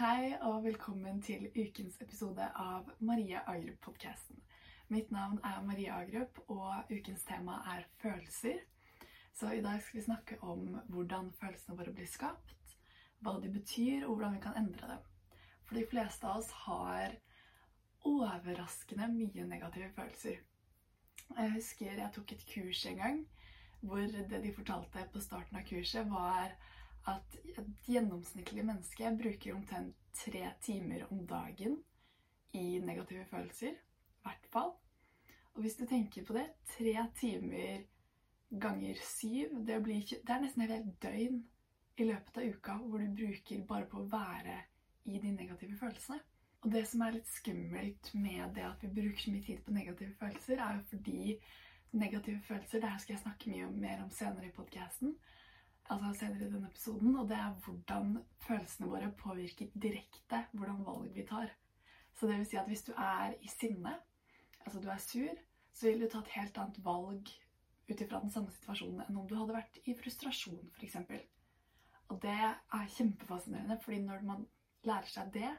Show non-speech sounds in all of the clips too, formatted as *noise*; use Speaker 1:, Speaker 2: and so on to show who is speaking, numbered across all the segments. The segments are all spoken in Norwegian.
Speaker 1: Hei og velkommen til ukens episode av Marie Agrup-podkasten. Mitt navn er Marie Agrup, og ukens tema er følelser. Så i dag skal vi snakke om hvordan følelsene våre blir skapt, hva de betyr, og hvordan vi kan endre dem. For de fleste av oss har overraskende mye negative følelser. Jeg husker jeg tok et kurs en gang hvor det de fortalte på starten av kurset, var at et gjennomsnittlig menneske bruker omtrent tre timer om dagen i negative følelser. I hvert fall. Og hvis du tenker på det tre timer ganger syv det, blir, det er nesten et helt døgn i løpet av uka hvor du bruker bare på å være i de negative følelsene. Og det som er litt skummelt med det at vi bruker så mye tid på negative følelser, er jo fordi negative følelser Det her skal jeg snakke mye mer om senere i podkasten altså senere i denne episoden, og det er hvordan følelsene våre påvirker direkte hvordan valg vi tar. Så det vil si at hvis du er i sinne, altså du er sur, så vil du ta et helt annet valg ut ifra den samme situasjonen enn om du hadde vært i frustrasjon, f.eks. Og det er kjempefascinerende, fordi når man lærer seg det,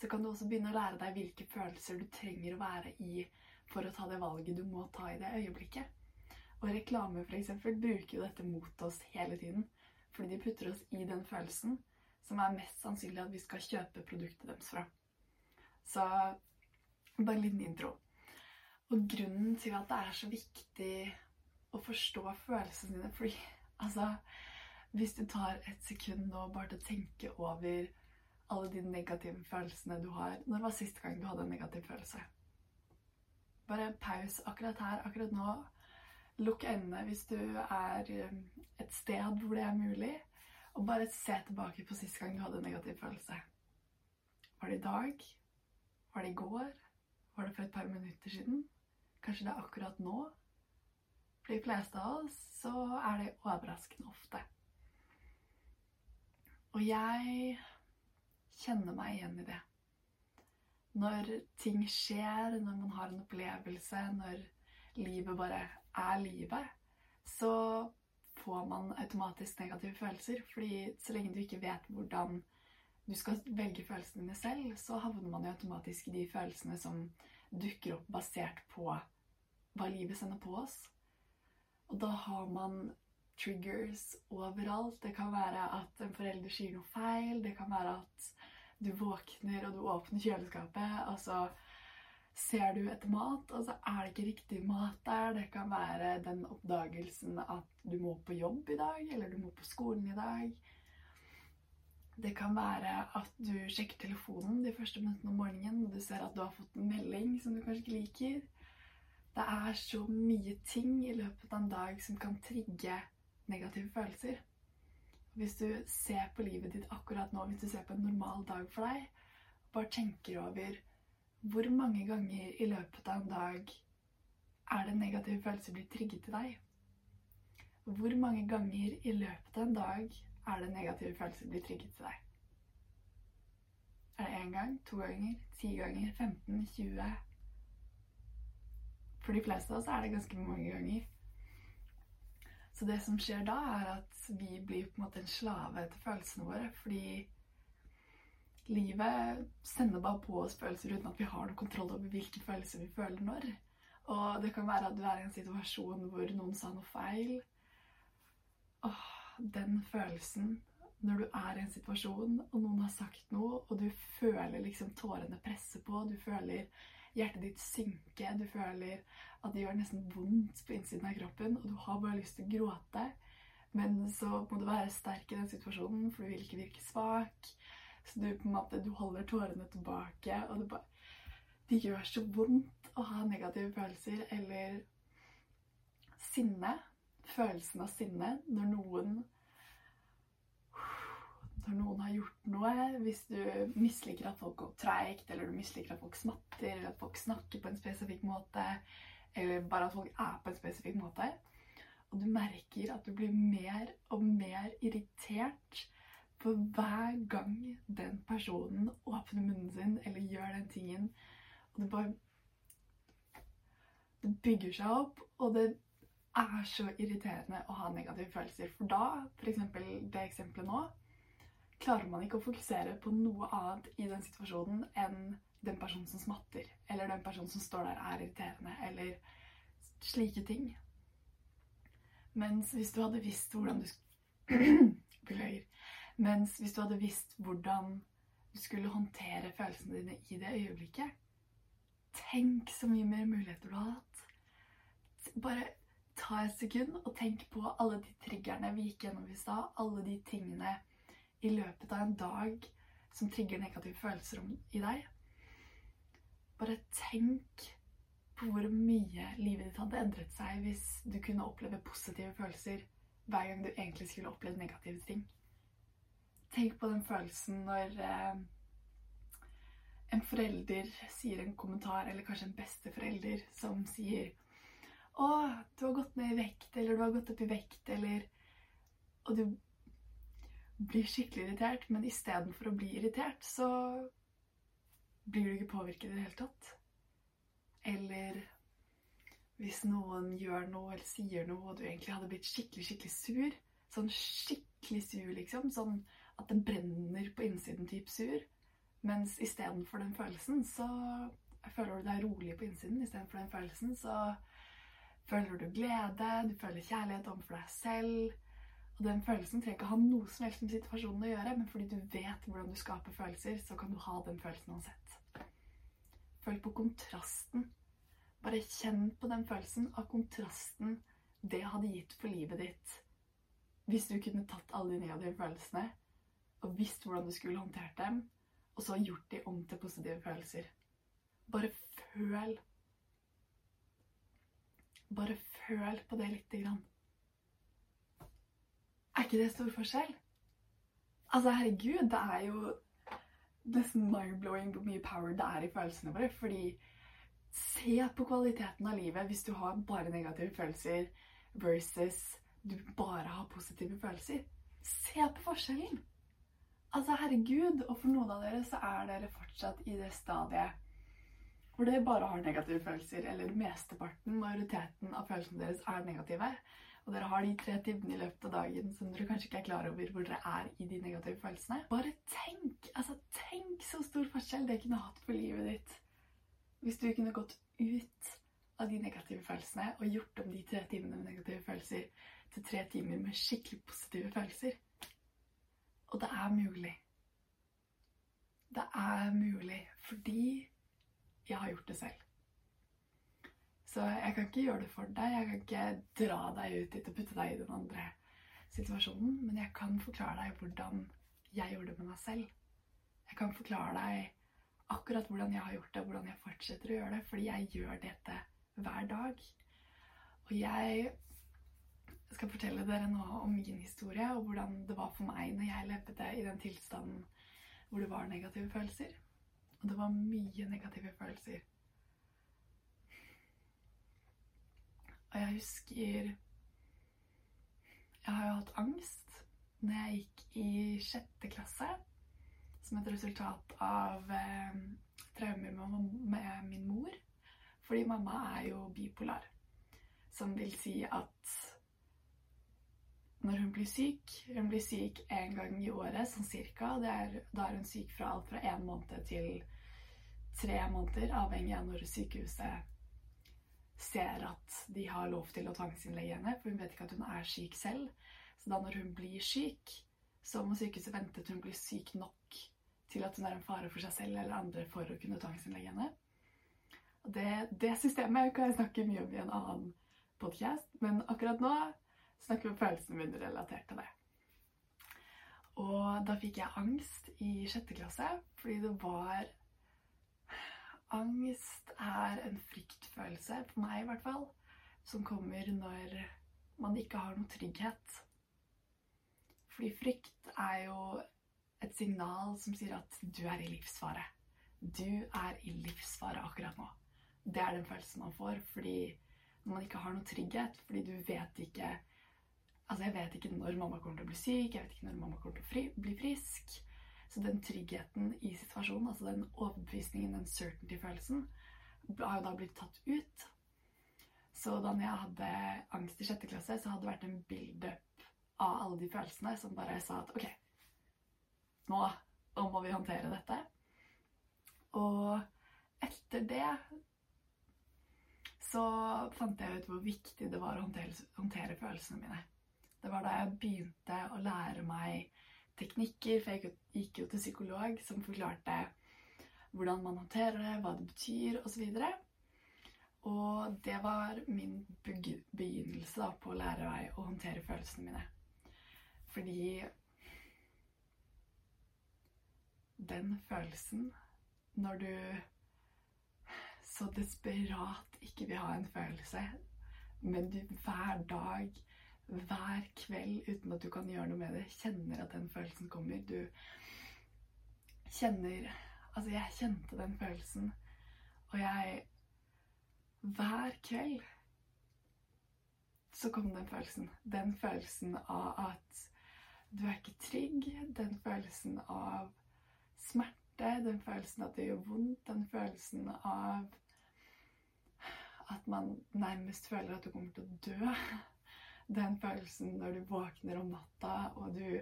Speaker 1: så kan du også begynne å lære deg hvilke følelser du trenger å være i for å ta det valget du må ta i det øyeblikket. Og reklame for eksempel, bruker jo dette mot oss hele tiden. Fordi de putter oss i den følelsen som er mest sannsynlig at vi skal kjøpe produktet deres fra. Så bare en liten intro. Og grunnen til at det er så viktig å forstå følelsene dine Fordi altså Hvis du tar et sekund nå bare til å tenke over alle de negative følelsene du har Når var siste gang du hadde en negativ følelse? Bare paus akkurat her, akkurat nå. Lukk øynene hvis du er um, et sted hvor det er mulig, og bare se tilbake på sist gang du hadde en negativ følelse. Var det i dag? Var det i går? Var det for et par minutter siden? Kanskje det er akkurat nå? For de fleste av oss så er det overraskende ofte. Og jeg kjenner meg igjen i det. Når ting skjer, når man har en opplevelse, når livet bare er livet, så får man automatisk negative følelser. Fordi så lenge du ikke vet hvordan du skal velge følelsene dine selv, så havner man jo automatisk i de følelsene som dukker opp basert på hva livet sender på oss. Og da har man triggers overalt. Det kan være at en forelder sier noe feil. Det kan være at du våkner og du åpner kjøleskapet, og så ser du etter mat, og så er det ikke riktig mat der. Det kan være den oppdagelsen at du må på jobb i dag, eller du må på skolen i dag. Det kan være at du sjekker telefonen de første minuttene om morgenen, og du ser at du har fått en melding som du kanskje ikke liker. Det er så mye ting i løpet av en dag som kan trigge negative følelser. Hvis du ser på livet ditt akkurat nå, hvis du ser på en normal dag for deg, bare tenker over hvor mange ganger i løpet av en dag er det negative følelser blitt trigget til deg? Hvor mange ganger i løpet av en dag er det negative følelser blitt trigget til deg? Er det én gang, to ganger, ti ganger, 15, 20? For de fleste av oss er det ganske mange ganger. Så det som skjer da, er at vi blir på en måte en slave til følelsene våre. Fordi livet sender bare på oss følelser uten at vi har noe kontroll over hvilke følelser vi føler når. Og det kan være at du er i en situasjon hvor noen sa noe feil. Åh, den følelsen når du er i en situasjon og noen har sagt noe, og du føler liksom tårene presse på, du føler hjertet ditt synke, du føler at det gjør nesten vondt på innsiden av kroppen, og du har bare lyst til å gråte, men så må du være sterk i den situasjonen, for du vil ikke virke svak. Så du på en måte, du holder tårene tilbake, og det bare Det gjør så vondt å ha negative følelser eller sinne. Følelsen av sinne når noen når noen har gjort noe, hvis du misliker at folk går treigt, eller du misliker at folk smatter, eller at folk snakker på en spesifikk måte, eller bare at folk er på en spesifikk måte, og du merker at du blir mer og mer irritert for hver gang den personen åpner munnen sin eller gjør den tingen, og det bare Det bygger seg opp, og det er så irriterende å ha negative følelser. For da, f.eks. det eksempelet nå klarer man ikke å fokusere på noe annet i den situasjonen enn den personen som smatter, eller den personen som står der er irriterende, eller slike ting. Mens hvis du hadde visst hvordan du *clears throat* Beklager. Mens hvis du hadde visst hvordan du skulle håndtere følelsene dine i det øyeblikket Tenk så mye mer muligheter du har hatt. Bare ta et sekund og tenk på alle de triggerne vi gikk gjennom i stad. Alle de tingene i løpet av en dag som trigger negative følelser i deg. Bare tenk på hvor mye livet ditt hadde endret seg hvis du kunne oppleve positive følelser hver gang du egentlig skulle opplevd negative ting. Tenk på den følelsen når eh, en forelder sier en kommentar, eller kanskje en besteforelder, som sier 'Å, du har gått ned i vekt', eller 'du har gått opp i vekt', eller Og du blir skikkelig irritert, men istedenfor å bli irritert, så blir du ikke påvirket i det hele tatt. Eller hvis noen gjør noe eller sier noe, og du egentlig hadde blitt skikkelig, skikkelig sur. Sånn skikkelig sur, liksom. Sånn at den brenner på innsiden type sur. Mens istedenfor den følelsen, så føler du deg rolig på innsiden. Istedenfor den følelsen, så føler du glede, du føler kjærlighet overfor deg selv. Og den følelsen trenger ikke ha noe som helst med situasjonen å gjøre, men fordi du vet hvordan du skaper følelser, så kan du ha den følelsen uansett. Følg på kontrasten. Bare kjenn på den følelsen av kontrasten det hadde gitt for livet ditt hvis du kunne tatt alle de negative følelsene og visst hvordan du skulle håndtert dem, og så gjort de om til positive følelser. Bare føl. Bare føl på det lite grann. Er ikke det stor forskjell? Altså, herregud, det er jo nesten mind-blowing hvor mye power det er i følelsene våre. Fordi se på kvaliteten av livet hvis du har bare negative følelser versus du bare har positive følelser. Se på forskjellen! Altså, herregud, og for noen av dere så er dere fortsatt i det stadiet hvor dere bare har negative følelser, eller mesteparten, majoriteten av følelsene deres er negative og dere har de tre timene i løpet av dagen som dere kanskje ikke er klar over hvor dere er i de negative følelsene. Bare tenk! Altså, tenk så stor forskjell det kunne hatt for livet ditt hvis du kunne gått ut av de negative følelsene og gjort om de tre timene med negative følelser til tre timer med skikkelig positive følelser. Og det er mulig. Det er mulig fordi jeg har gjort det selv. Så jeg kan ikke gjøre det for deg. Jeg kan ikke dra deg ut dit og putte deg i den andre situasjonen. Men jeg kan forklare deg hvordan jeg gjorde det med meg selv. Jeg kan forklare deg akkurat hvordan jeg har gjort det, hvordan jeg fortsetter å gjøre det. Fordi jeg gjør dette hver dag. Og jeg skal fortelle dere noe om min historie, og hvordan det var for meg når jeg levde i den tilstanden hvor det var negative følelser. Og det var mye negative følelser. Og jeg husker Jeg har jo hatt angst når jeg gikk i sjette klasse som et resultat av eh, traumer med, med min mor. Fordi mamma er jo bipolar. Som vil si at når hun blir syk Hun blir syk én gang i året, sånn cirka. Er, da er hun syk fra alt fra én måned til tre måneder, avhengig av når sykehuset ser at de har lov til å tvangsinnlegge henne, for hun vet ikke at hun er syk selv. Så da når hun blir syk, så må sykehuset vente til hun blir syk nok til at hun er en fare for seg selv eller andre for å kunne tvangsinnlegge henne. Og det, det systemet kan jeg snakke mye om i en annen podkast, men akkurat nå snakker vi om følelsene mine relatert til det. Og da fikk jeg angst i sjette klasse fordi det var Angst er en fryktfølelse, for meg i hvert fall, som kommer når man ikke har noe trygghet. Fordi frykt er jo et signal som sier at du er i livsfare. Du er i livsfare akkurat nå. Det er den følelsen man får fordi når man ikke har noe trygghet, fordi du vet ikke Altså, jeg vet ikke når mamma kommer til å bli syk, jeg vet ikke når mamma kommer til å bli frisk. Så den tryggheten i situasjonen, altså den overbevisningen, den certainty-følelsen, har jo da blitt tatt ut. Så da jeg hadde angst i sjette klasse, så hadde det vært en build-up av alle de følelsene som bare sa at OK, Nå, nå må vi håndtere dette. Og etter det så fant jeg ut hvor viktig det var å håndtere, håndtere følelsene mine. Det var da jeg begynte å lære meg teknikker, for jeg gikk jo til psykolog som forklarte hvordan man håndterer det, hva det betyr osv. Og, og det var min begynnelse da, på å lære meg å håndtere følelsene mine. Fordi den følelsen når du så desperat ikke vil ha en følelse, men du hver dag hver kveld uten at du kan gjøre noe med det, kjenner at den følelsen kommer. Du kjenner Altså, jeg kjente den følelsen, og jeg Hver kveld så kom den følelsen. Den følelsen av at du er ikke trygg. Den følelsen av smerte. Den følelsen at det gjør vondt. Den følelsen av at man nærmest føler at du kommer til å dø den følelsen når du våkner om natta og du,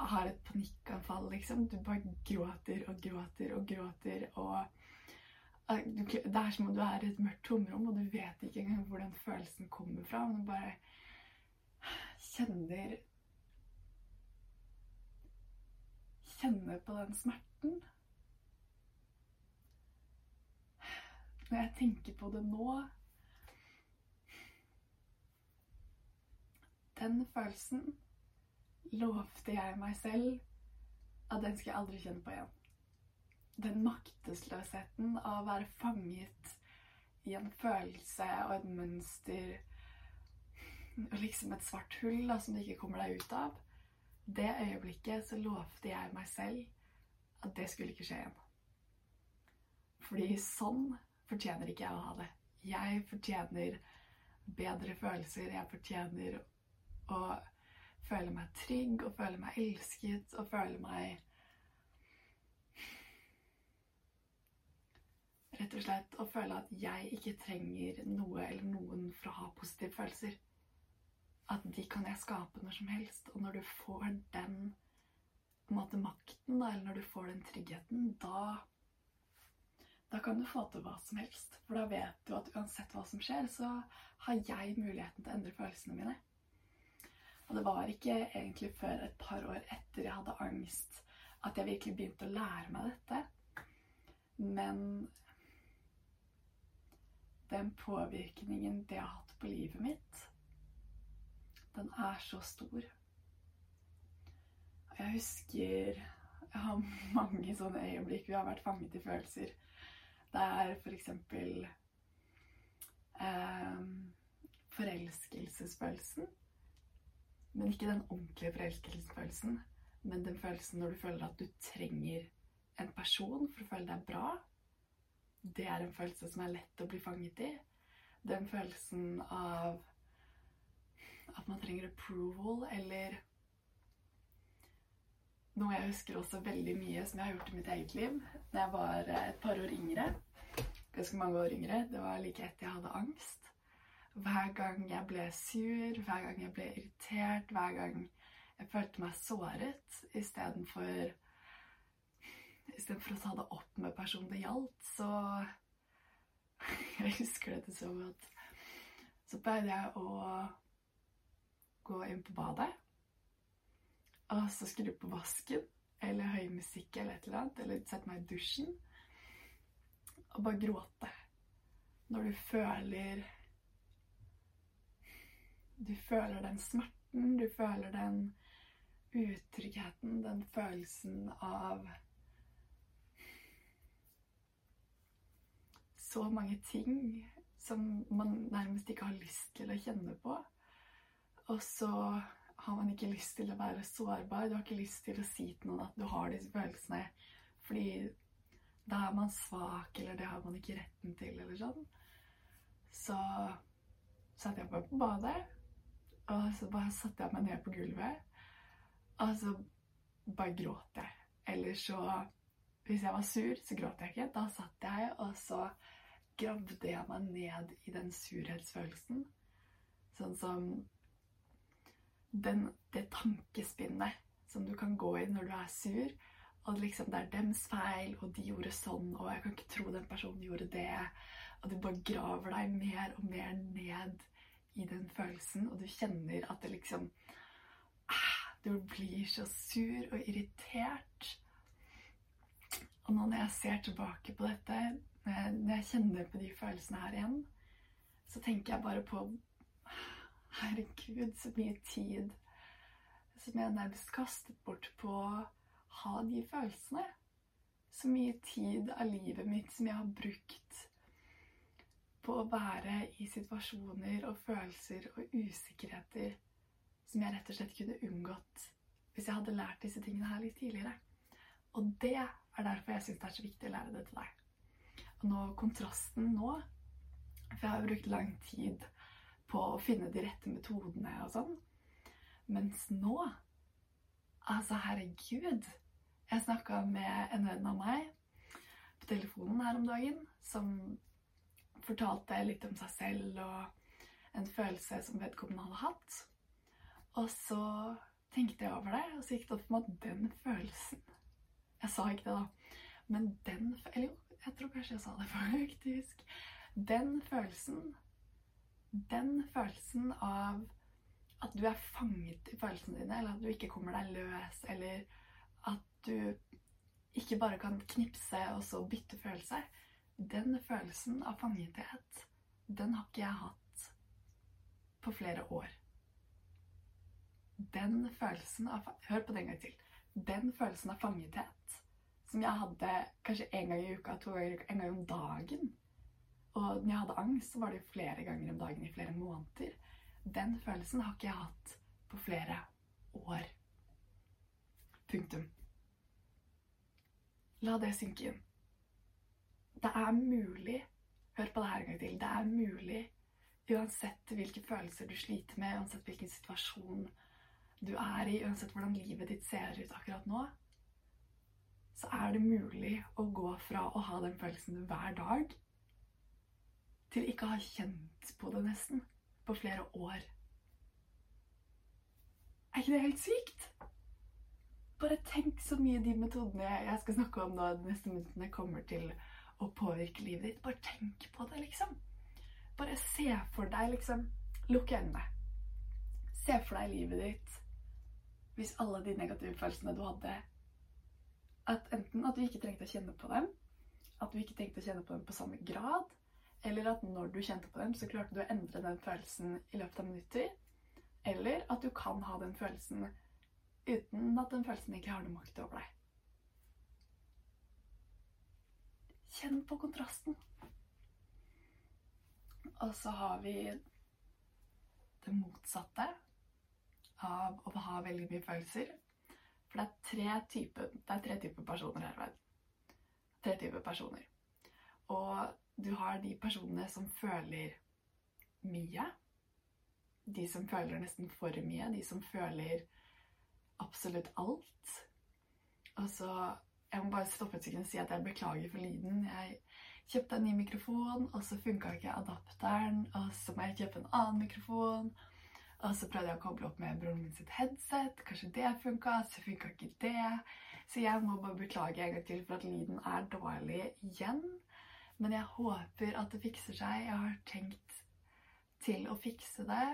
Speaker 1: har et panikkanfall, liksom. Du bare gråter og gråter og gråter. og Det er som om du er i et mørkt tomrom, og du vet ikke engang hvor den følelsen kommer fra. Men du bare kjenner Kjenner på den smerten. Når jeg tenker på det nå Den følelsen lovte jeg meg selv at den skal jeg aldri kjenne på igjen. Den maktesløsheten av å være fanget i en følelse og et mønster og liksom et svart hull da, som du ikke kommer deg ut av. Det øyeblikket så lovte jeg meg selv at det skulle ikke skje igjen. Fordi sånn fortjener ikke jeg å ha det. Jeg fortjener bedre følelser. Jeg fortjener og føle meg trygg og føle meg elsket og føle meg Rett og slett å føle at jeg ikke trenger noe eller noen for å ha positive følelser. At de kan jeg skape når som helst. Og når du får den måte, makten, da, eller når du får den tryggheten, da da kan du få til hva som helst. For da vet du at uansett hva som skjer, så har jeg muligheten til å endre følelsene mine. Og det var ikke egentlig før et par år etter jeg hadde angst, at jeg virkelig begynte å lære meg dette. Men den påvirkningen det har hatt på livet mitt, den er så stor. Jeg husker Jeg har mange sånne øyeblikk vi har vært fanget i følelser. Det er f.eks. Eh, forelskelsesfølelsen. Men ikke den ordentlige forelskelsesfølelsen, men den følelsen når du føler at du trenger en person for å føle deg bra. Det er en følelse som er lett å bli fanget i. Den følelsen av at man trenger approval, eller noe jeg husker også veldig mye som jeg har gjort i mitt eget liv da jeg var et par år yngre. Ganske mange år yngre. Det var like etter jeg hadde angst. Hver gang jeg ble sur, hver gang jeg ble irritert, hver gang jeg følte meg såret, istedenfor Istedenfor å ta det opp med personen det gjaldt, så *laughs* Jeg husker dette så godt. Så pleide jeg å gå inn på badet, og så skru på vasken eller høy musikk eller et eller annet, eller sette meg i dusjen og bare gråte. Når du føler du føler den smerten, du føler den utryggheten, den følelsen av så mange ting som man nærmest ikke har lyst til å kjenne på. Og så har man ikke lyst til å være sårbar. Du har ikke lyst til å si til noen at du har disse følelsene, fordi da er man svak, eller det har man ikke retten til, eller sånn. Så satte jeg på badet og så bare satte jeg meg ned på gulvet, og så bare gråt jeg. Eller så Hvis jeg var sur, så gråt jeg ikke. Da satt jeg, og så gravde jeg meg ned i den surhetsfølelsen. Sånn som den, det tankespinnet som du kan gå i når du er sur. Og liksom det er dems feil, og de gjorde sånn, og jeg kan ikke tro den personen gjorde det. Og du bare graver deg mer og mer ned i den følelsen, og du kjenner at det liksom ah, Du blir så sur og irritert. Og nå når jeg ser tilbake på dette, når jeg kjenner på de følelsene her igjen, så tenker jeg bare på Herregud, så mye tid som jeg nærmest kastet bort på å ha de følelsene. Så mye tid av livet mitt som jeg har brukt på å være i situasjoner og følelser og usikkerheter som jeg rett og slett kunne unngått hvis jeg hadde lært disse tingene her litt tidligere. Og det er derfor jeg syns det er så viktig å lære det til deg. Og nå kontrasten nå For jeg har jo brukt lang tid på å finne de rette metodene og sånn. Mens nå Altså, herregud. Jeg snakka med en venn av meg på telefonen her om dagen som fortalte litt om seg selv og en følelse som vedkommende hadde hatt. Og så tenkte jeg over det, og så gikk det opp for meg at den følelsen Jeg sa ikke det, da. Men den Eller jo, jeg tror kanskje jeg sa det *laughs* faktisk. Den følelsen Den følelsen av at du er fanget i følelsene dine, eller at du ikke kommer deg løs, eller at du ikke bare kan knipse og så bytte følelse. Den følelsen av fangethet, den har ikke jeg hatt på flere år. Den følelsen av Hør på det en gang til. Den følelsen av fangethet som jeg hadde kanskje en gang i uka, to ganger i uka, en gang om dagen. Og når jeg hadde angst, så var det flere ganger om dagen i flere måneder. Den følelsen har ikke jeg hatt på flere år. Punktum. La det synke inn. Det er mulig Hør på det her en gang til. Det er mulig, uansett hvilke følelser du sliter med, uansett hvilken situasjon du er i, uansett hvordan livet ditt ser ut akkurat nå, så er det mulig å gå fra å ha den følelsen hver dag til ikke å ha kjent på det nesten på flere år. Er ikke det helt sykt? Bare tenk så mye de metodene jeg skal snakke om nå de neste minuttene, kommer til å påvirke livet ditt. Bare tenk på det, liksom. Bare se for deg, liksom Lukk øynene. Se for deg livet ditt hvis alle de negative følelsene du hadde at Enten at du ikke trengte å kjenne på dem, at du ikke trengte å kjenne på dem på samme grad, eller at når du kjente på dem, så klarte du å endre den følelsen i løpet av minutter. Eller at du kan ha den følelsen uten at den følelsen ikke har noe makt over deg. Kjenn på kontrasten. Og så har vi det motsatte av å ha veldig mye følelser. For det er tre typer, er typer personer her i verden. Tre typer personer. Og du har de personene som føler mye. De som føler nesten for mye. De som føler absolutt alt. Og så Jeg må bare stoppe et sekund og si at jeg beklager for lyden. Jeg kjøpte en ny mikrofon, og så funka ikke adapteren. Og så må jeg kjøpe en annen mikrofon. Og så prøvde jeg å koble opp med broren min sitt headset. Kanskje det funka, så funka ikke det. Så jeg må bare beklage en gang til for at lyden er dårlig igjen. Men jeg håper at det fikser seg. Jeg har tenkt til å fikse det.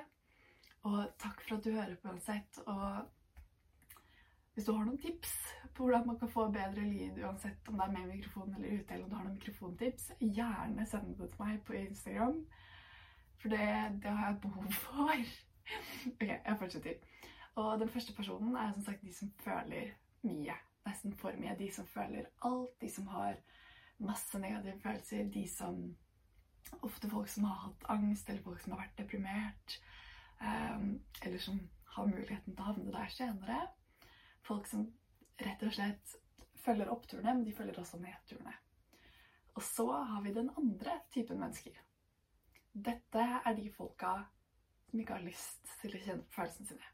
Speaker 1: Og takk for at du hører på uansett. Og hvis du har noen tips på hvordan man kan få bedre lyd, uansett om det er med mikrofon eller ute, eller om du har noen mikrofontips, gjerne send det til meg på Instagram. For det, det har jeg behov for. *laughs* ok, jeg fortsetter. Og den første personen er som sagt de som føler mye. Nesten for mye. De som føler alt. De som har masse negative følelser. De som Ofte folk som har hatt angst, eller folk som har vært deprimert. Um, eller som har muligheten til å havne der senere. Folk som rett og slett følger oppturene, men de følger også nedturene. Og så har vi den andre typen mennesker. Dette er de folka som ikke har lyst til å kjenne på følelsene sine.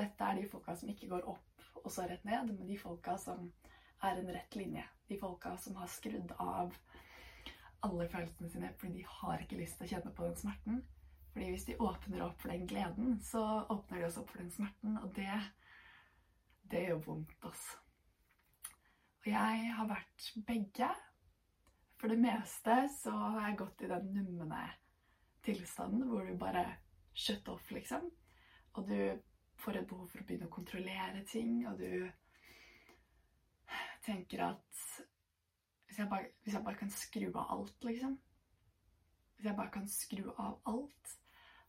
Speaker 1: Dette er de folka som ikke går opp og så rett ned, men de folka som er en rett linje. De folka som har skrudd av alle følelsene sine fordi de har ikke lyst til å kjenne på den smerten. Fordi hvis de åpner opp for den gleden, så åpner de også opp for den smerten, og det det gjør vondt, altså. Og jeg har vært begge. For det meste så har jeg gått i den numne tilstanden hvor du bare shut off, liksom. Og du får et behov for å begynne å kontrollere ting, og du tenker at hvis jeg, bare, hvis jeg bare kan skru av alt, liksom Hvis jeg bare kan skru av alt,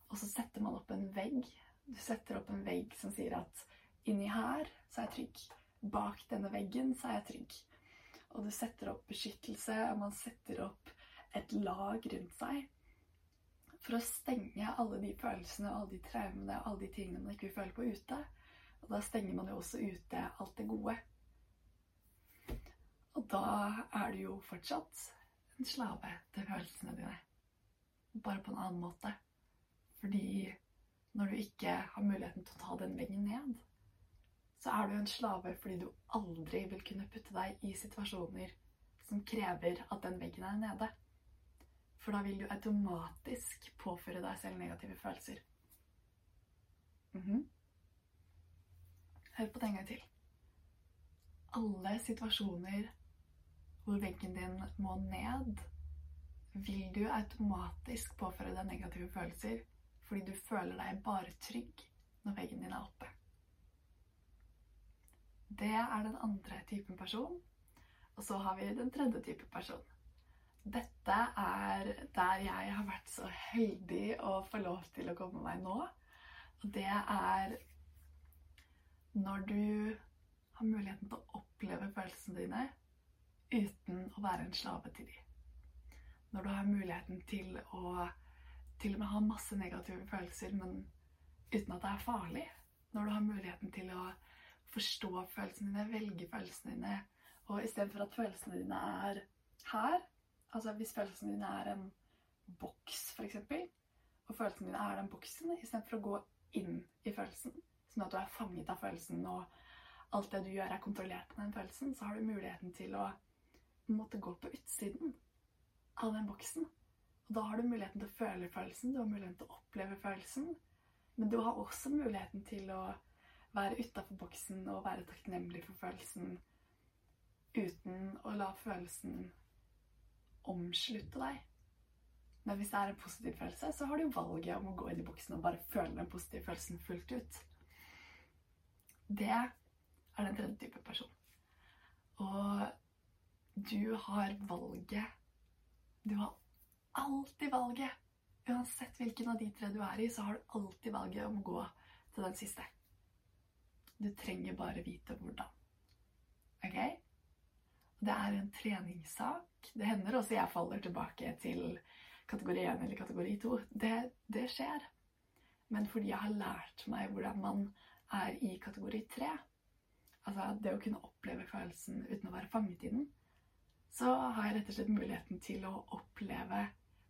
Speaker 1: og så setter man opp en vegg Du setter opp en vegg som sier at inni her så er jeg trygg. Bak denne veggen så er jeg trygg. Og du setter opp beskyttelse, og man setter opp et lag rundt seg for å stenge alle de følelsene og alle de traumene og alle de tingene man ikke vil føle på ute. Og da stenger man jo også ute alt det gode. Og da er du jo fortsatt en slave til følelsene dine. Bare på en annen måte. Fordi når du ikke har muligheten til å ta den veggen ned, så er du en slave fordi du aldri vil kunne putte deg i situasjoner som krever at den veggen er nede. For da vil du automatisk påføre deg selv negative følelser. Mm -hmm. Hør på det en gang til. Alle situasjoner hvor veggen din må ned, vil du automatisk påføre deg negative følelser fordi du føler deg bare trygg når veggen din er oppe. Det er den andre typen person. Og så har vi den tredje type person. Dette er der jeg har vært så heldig å få lov til å komme meg nå. Og det er når du har muligheten til å oppleve følelsene dine uten å være en slave til dem. Når du har muligheten til å til og med ha masse negative følelser, men uten at det er farlig. Når du har muligheten til å forstå følelsene dine, velge følelsene dine, og istedenfor at følelsene dine er her Altså hvis følelsene dine er en boks, f.eks., og følelsene dine er den boksen, istedenfor å gå inn i følelsen, sånn at du er fanget av følelsen, og alt det du gjør, er kontrollert med den følelsen, så har du muligheten til å måtte gå på utsiden av den boksen. Og da har du muligheten til å føle følelsen, du har muligheten til å oppleve følelsen, men du har også muligheten til å være utafor boksen og være takknemlig for følelsen uten å la følelsen omslutte deg. Men hvis det er en positiv følelse, så har du valget om å gå inn i boksen og bare føle den positive følelsen fullt ut. Det er den tredje type person. Og du har valget Du har alltid valget. Uansett hvilken av de tre du er i, så har du alltid valget om å gå til den siste. Du trenger bare vite hvordan. Ok? Det er en treningssak. Det hender også jeg faller tilbake til kategori 1 eller kategori 2. Det, det skjer. Men fordi jeg har lært meg hvordan man er i kategori 3, altså det å kunne oppleve følelsen uten å være fanget i den, så har jeg rett og slett muligheten til å oppleve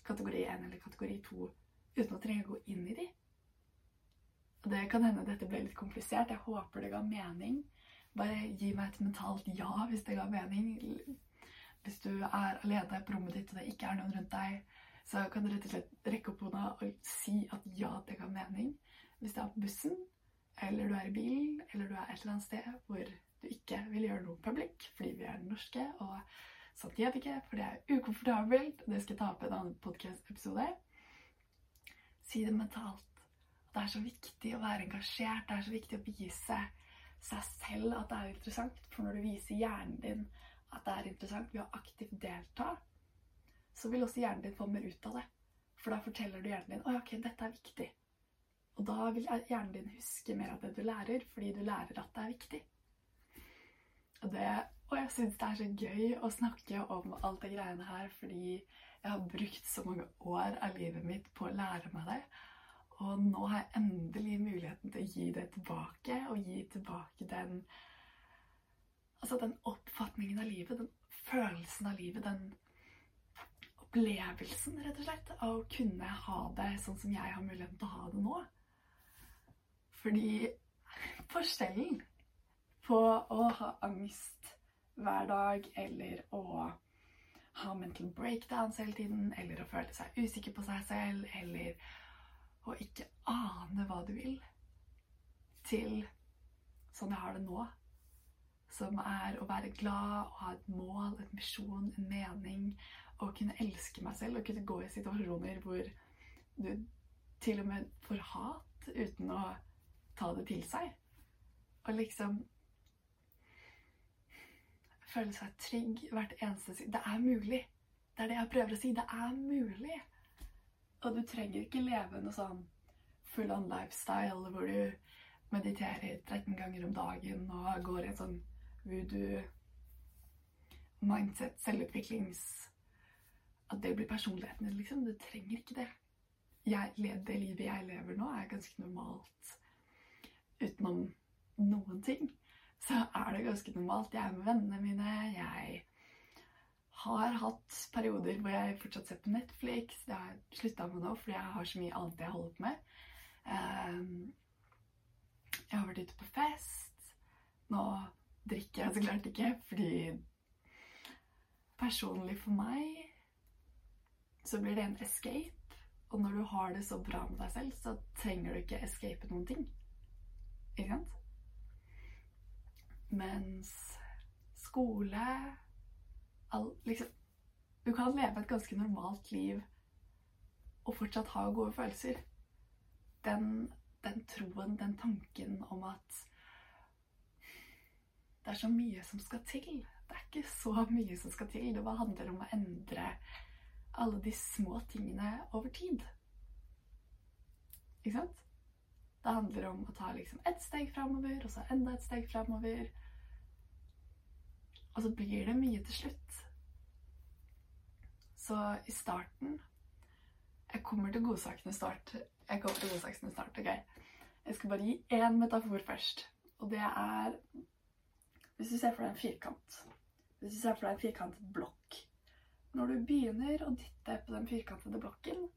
Speaker 1: kategori 1 eller kategori 2 uten å trenge å gå inn i de. Det kan hende dette ble litt komplisert. Jeg håper det ga mening. Bare gi meg et mentalt ja hvis det ga mening. Hvis du er alene på rommet ditt og det ikke er noen rundt deg, så kan du rett og slett rekke opp hånda og si at ja, det ga mening. Hvis det er på bussen, eller du er i bilen, eller du er et eller annet sted hvor du ikke vil gjøre noe public fordi vi er norske, og sånt gjør vi ikke, for det er ukomfortabelt. Det skal jeg ta opp i en annen podkast-episode. Si det mentalt. Det er så viktig å være engasjert. Det er så viktig å vise seg selv at det er interessant. For når du viser hjernen din at det er interessant ved å aktivt delta, så vil også hjernen din få mer ut av det. For da forteller du hjernen din at ok, dette er viktig. Og da vil hjernen din huske mer av det du lærer, fordi du lærer at det er viktig. Og, det, og jeg syns det er så gøy å snakke om alt det greiene her, fordi jeg har brukt så mange år av livet mitt på å lære meg det. Og nå har jeg endelig muligheten til å gi det tilbake, og gi tilbake den Altså den oppfatningen av livet, den følelsen av livet, den opplevelsen, rett og slett, av å kunne ha det sånn som jeg har muligheten til å ha det nå. Fordi forskjellen på å ha angst hver dag eller å ha mental breakdowns hele tiden, eller å føle seg usikker på seg selv, eller og ikke ane hva du vil, til sånn jeg har det nå, som er å være glad og ha et mål, et misjon, en mening. Og kunne elske meg selv og kunne gå i situasjoner hvor du til og med får hat uten å ta det til seg. Og liksom føle seg trygg hvert eneste sekund. Det er mulig. Det er det jeg prøver å si. Det er mulig. Og du trenger ikke leve noe sånn full on lifestyle hvor du mediterer 13 ganger om dagen og går i en sånn voodoo mindset, selvutviklings At det blir personligheten din, liksom. Du trenger ikke det. Jeg, det livet jeg lever nå, er ganske normalt. Utenom noen ting så er det ganske normalt. Jeg er med vennene mine. Jeg har hatt perioder hvor jeg fortsatt ser på Netflix. Det har jeg slutta med nå fordi jeg har så mye annet jeg holder på med. Ehm, jeg har vært ute på fest. Nå drikker jeg så klart ikke, fordi personlig for meg så blir det en escape. Og når du har det så bra med deg selv, så trenger du ikke escape noen ting. Ikke sant? Mens skole all, liksom, Du kan leve et ganske normalt liv og fortsatt ha gode følelser den, den troen, den tanken om at det er så mye som skal til. Det er ikke så mye som skal til. Det bare handler om å endre alle de små tingene over tid. Ikke sant? Det handler om å ta liksom ett steg framover, og så enda et steg framover. Og så blir det mye til slutt. Så i starten Jeg kommer til godsakene start jeg kommer til godsakene snart. ok? Jeg skal bare gi én metafor først. Og det er Hvis du ser for deg en firkant Hvis du ser for deg en firkantet blokk Når du begynner å dytte på den firkantede blokken,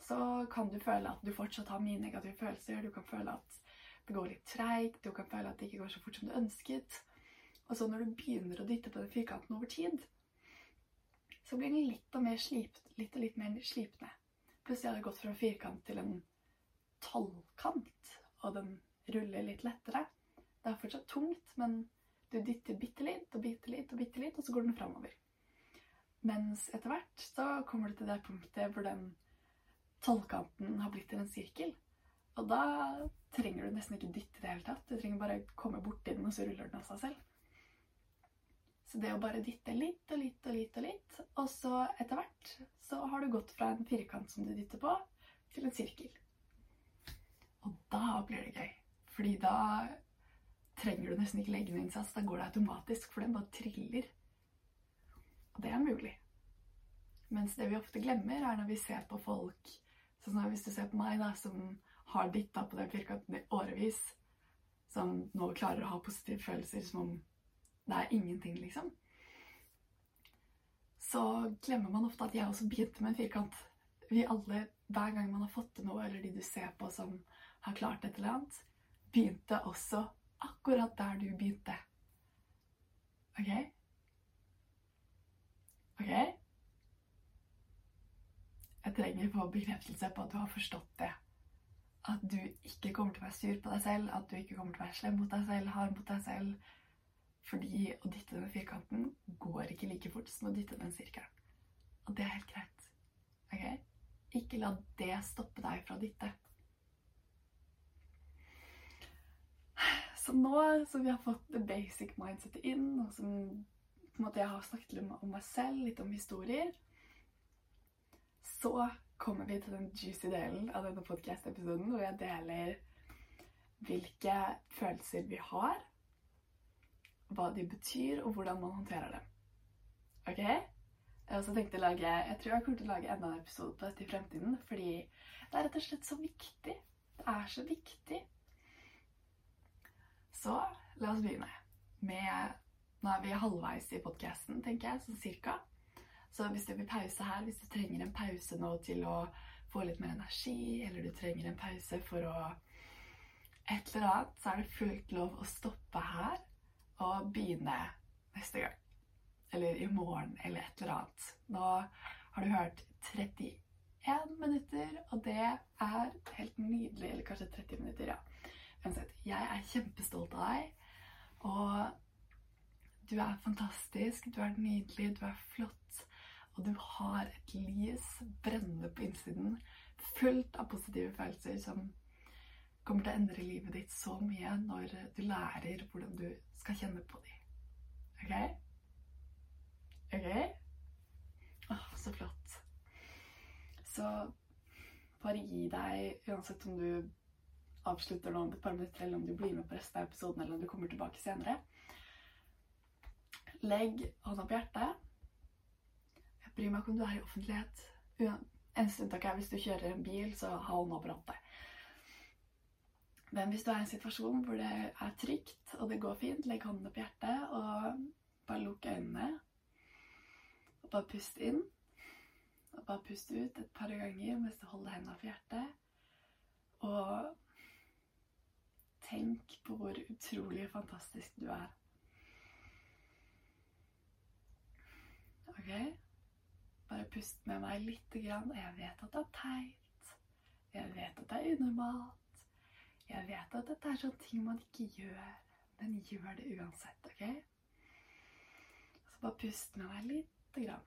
Speaker 1: så kan du føle at du fortsatt har mye negative følelser. Du kan føle at det går litt treigt, du kan føle at det ikke går så fort som du ønsket. Og så når du begynner å dytte på den firkanten over tid, så blir den litt og, mer slipt, litt, og litt mer slipende. Plutselig har det gått fra en firkant til en tallkant, og den ruller litt lettere. Det er fortsatt tungt, men du dytter bitte litt og bitte litt og bitte litt, og så går den framover. Mens etter hvert så kommer du til det punktet hvor den tallkanten har blitt til en sirkel. Og da trenger du nesten ikke dytte i det hele tatt. Du trenger bare komme borti den, og så ruller den av seg selv. Så det å bare dytte litt og litt og litt og litt, og så etter hvert så har du gått fra en firkant som du dytter på, til en sirkel. Og da blir det gøy. Fordi da trenger du nesten ikke legge inn innsats. Da går det automatisk, for den bare triller. Og det er mulig. Mens det vi ofte glemmer, er når vi ser på folk Sånn som hvis du ser på meg, da, som har dytta på den firkanten i årevis, som nå klarer å ha positive følelser som om det er ingenting, liksom. Så glemmer man ofte at jeg også begynte med en firkant. Vi alle, hver gang man har fått til noe, eller de du ser på som har klart et eller annet, begynte også akkurat der du begynte. OK? OK? Jeg trenger få bekreftelse på at du har forstått det. At du ikke kommer til å være sur på deg selv, at du ikke kommer til å være slem mot deg selv, hard mot deg selv, fordi å dytte den firkanten går ikke like fort som å dytte den sirkelen. Og det er helt greit. Ok? Ikke la det stoppe deg fra å dytte. Så nå som vi har fått the basic mindsetet inn, og som på en måte jeg har snakket litt om meg selv, litt om historier, så kommer vi til den juicy delen av denne podcast-episoden hvor jeg deler hvilke følelser vi har, hva de betyr, og hvordan man håndterer dem. Ok? Jeg også tenkte å lage, jeg tror jeg kommer til å lage enda en episode på dette i fremtiden, fordi det er rett og slett så viktig. Det er så viktig. Så la oss begynne med Nå er vi halvveis i podkasten, tenker jeg, sånn cirka. Så hvis du vil pause her, hvis du trenger en pause nå til å få litt mer energi, eller du trenger en pause for å et eller annet, så er det fullt lov å stoppe her og begynne neste gang. Eller i morgen, eller et eller annet. Nå har du hørt 31 minutter, og det er helt nydelig. Eller kanskje 30 minutter, ja. Uansett, jeg er kjempestolt av deg. Og Du er fantastisk, du er nydelig, du er flott. Og du har et lys brennende på innsiden, fullt av positive følelser som kommer til å endre livet ditt så mye når du lærer hvordan du skal kjenne på dem. OK? OK? Åh, så flott. Så bare gi deg, uansett om du avslutter nå om et par minutter, eller om du blir med på resten av episoden, eller om du kommer tilbake senere. Legg hånda på hjertet. Jeg bryr meg ikke om du er i offentlighet. Eneste unntak er hvis du kjører en bil, så ha hånda på rattet. Men hvis du er i en situasjon hvor det er trygt og det går fint, legg håndene på hjertet og bare lukk øynene. Og bare pust inn. Og bare pust ut et par ganger mens du holder hendene på hjertet. Og tenk på hvor utrolig fantastisk du er. OK? Bare pust med meg lite grann. Jeg vet at det er teit. Jeg vet at det er unormalt. Jeg vet at dette er sånne ting man ikke gjør, men gjør det uansett, OK? Så bare pust med deg lite grann.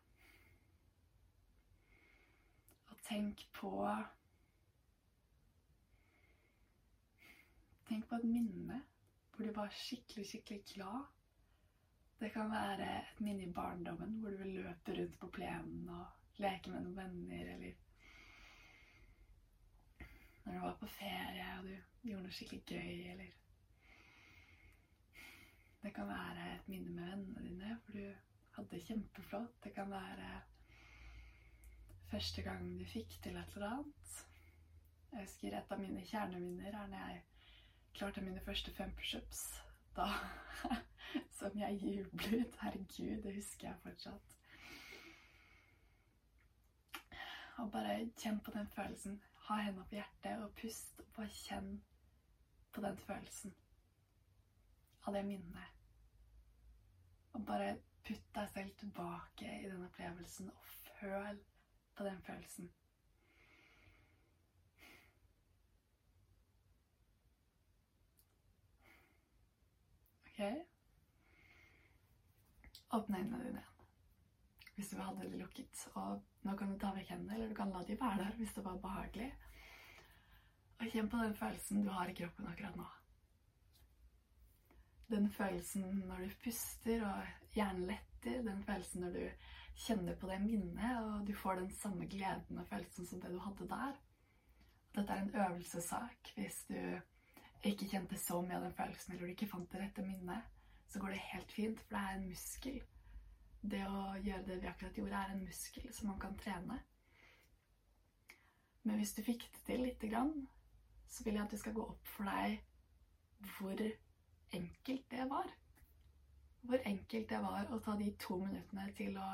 Speaker 1: Og tenk på Tenk på et minne hvor du var skikkelig, skikkelig glad. Det kan være et minne i barndommen hvor du vil løpe rundt på plenen og leke med noen venner, eller når du var på ferie og du gjorde noe skikkelig gøy, eller Det kan være et minne med vennene dine for du hadde det kjempeflott. Det kan være første gang du fikk til et eller annet. Jeg husker et av mine kjerneminner er når jeg klarte mine første fem pushups. Da *laughs* som jeg jublet. Herregud, det husker jeg fortsatt. Og bare kjenn på den følelsen. Ha hendene på hjertet og pust. Og bare kjenn på den følelsen av det minnet. Og bare putt deg selv tilbake i den opplevelsen og føl på den følelsen. OK? Åpne øynene dine hvis du hadde det lukket. Og nå kan du ta vekk hendene, eller du kan la de være der hvis det var behagelig. Og kjenn på den følelsen du har i kroppen akkurat nå. Den følelsen når du puster og hjernen letter. Den følelsen når du kjenner på det minnet, og du får den samme gleden og følelsen som det du hadde der. Dette er en øvelsessak. Hvis du ikke kjente så mye av den følelsen, eller du ikke fant det rette minnet, så går det helt fint, for det er en muskel det å gjøre det vi akkurat gjorde, er en muskel som man kan trene. Men hvis du fikk det til lite grann, så vil jeg at det skal gå opp for deg hvor enkelt det var. Hvor enkelt det var å ta de to minuttene til å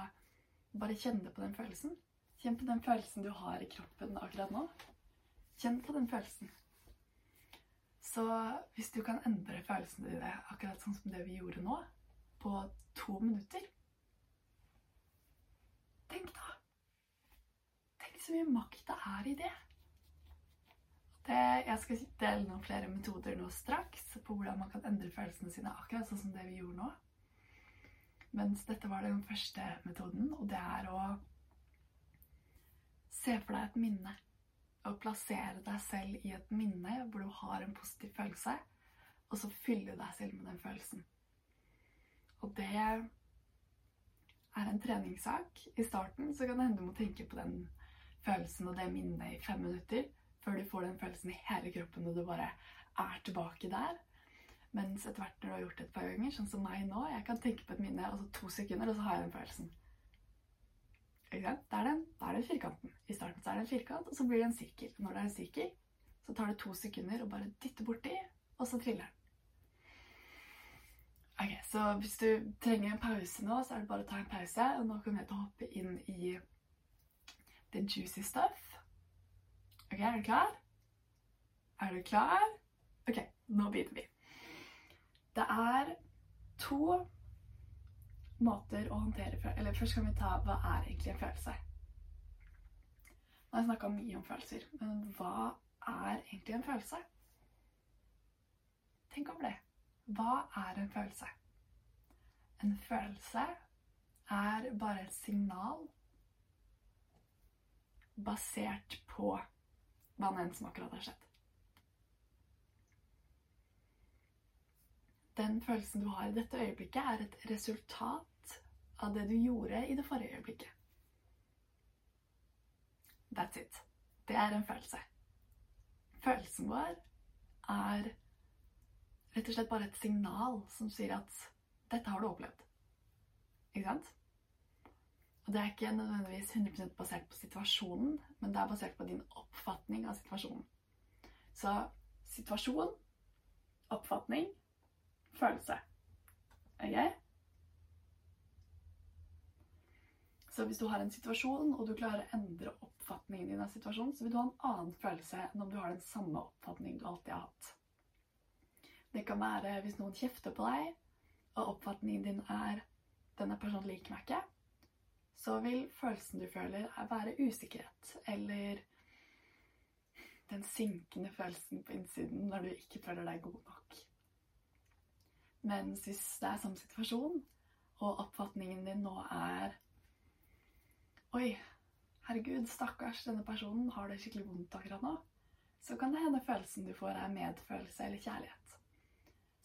Speaker 1: bare kjenne på den følelsen. Kjenn på den følelsen du har i kroppen akkurat nå. Kjenn på den følelsen. Så hvis du kan endre følelsene dine akkurat sånn som det vi gjorde nå, på to minutter Tenk, da. Tenk så mye makt det er i det. det. Jeg skal dele noen flere metoder nå straks på hvordan man kan endre følelsene sine akkurat sånn som det vi gjorde nå. Mens dette var den første metoden, og det er å se for deg et minne. Og plassere deg selv i et minne hvor du har en positiv følelse, og så fylle deg selv med den følelsen. Og det er en treningssak. I starten så kan det hende du må tenke på den følelsen og det minnet i fem minutter før du får den følelsen i hele kroppen og du bare er tilbake der. Mens etter hvert når du har gjort det et par ganger, sånn som meg nå, jeg kan tenke på et minne og så to sekunder, og så har jeg den følelsen. Ikke sant? Da er, den, da er det firkanten. I starten så er det en firkant, og så blir det en sirkel. Når det er en sirkel, så tar det to sekunder å bare dytte borti, og så triller den. Ok, Så hvis du trenger en pause nå, så er det bare å ta en pause. Og nå kommer jeg hoppe inn i the juicy stuff. Ok, er du klar? Er du klar? Ok, nå begynner vi. Det er to måter å håndtere følelser Eller først kan vi ta hva er egentlig en følelse. Nå har jeg snakka mye om følelser, men hva er egentlig en følelse? Tenk over det. Hva er en følelse? en følelse er bare et signal basert på hva enn som akkurat har skjedd. Den følelsen du har i dette øyeblikket, er et resultat av det du gjorde i det forrige øyeblikket. That's it. Det er en følelse. Følelsen vår er rett og slett bare et signal som sier at 'dette har du opplevd'. Ikke sant? Og det er ikke nødvendigvis 100% basert på situasjonen, men det er basert på din oppfatning av situasjonen. Så situasjon, oppfatning, følelse. Ok? Så hvis du har en situasjon, og du klarer å endre oppfatningen din av situasjonen, så vil du ha en annen følelse enn om du har den samme oppfatningen du alltid har hatt. Det kan være hvis noen kjefter på deg, og oppfatningen din er 'denne personen liker meg ikke', så vil følelsen du føler, være usikkerhet. Eller den synkende følelsen på innsiden når du ikke føler deg god nok. Mens hvis det er samme situasjon, og oppfatningen din nå er Oi, herregud, stakkars, denne personen har det skikkelig vondt akkurat nå. Så kan det hende følelsen du får, er medfølelse eller kjærlighet.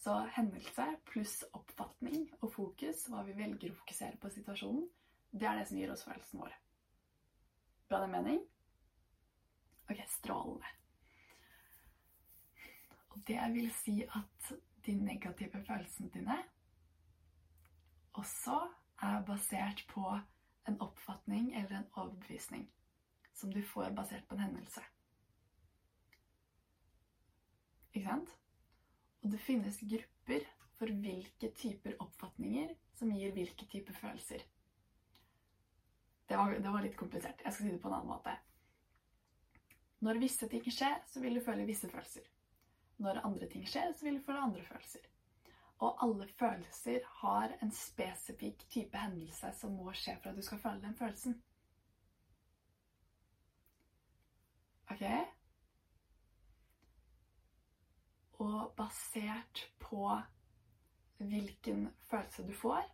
Speaker 1: Så hendelse pluss oppfatning og fokus, hva vi velger å fokusere på situasjonen, det er det som gir oss følelsen vår. Ga det mening? Ok, strålende. Og det vil si at de negative følelsene dine også er basert på en oppfatning eller en overbevisning som du får basert på en hendelse. Ikke sant? Og det finnes grupper for hvilke typer oppfatninger som gir hvilke typer følelser. Det var, det var, litt komplisert. Jeg skal si det på en annen måte. Når visse ting skjer, så vil du føle visse følelser. Når andre ting skjer, så vil du føle andre følelser. Og alle følelser har en spesifikk type hendelse som må skje for at du skal føle den følelsen. Ok? Og basert på hvilken følelse du får,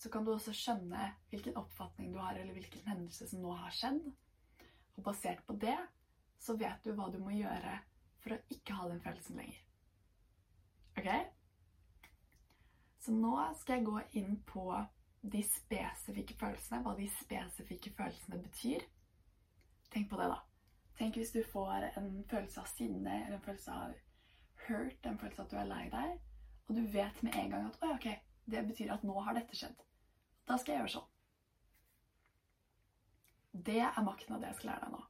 Speaker 1: så kan du også skjønne hvilken oppfatning du har, eller hvilken hendelse som nå har skjedd. Og basert på det så vet du hva du må gjøre for å ikke ha den følelsen lenger. Ok? Så nå skal jeg gå inn på de spesifikke følelsene, hva de spesifikke følelsene betyr. Tenk på det, da. Tenk hvis du får en følelse av sinne eller en følelse av hurt, den følelsen at du er lei deg, og du vet med en gang at ok, det betyr at nå har dette skjedd. Da skal jeg gjøre sånn. Det er makten av det jeg skal lære deg nå.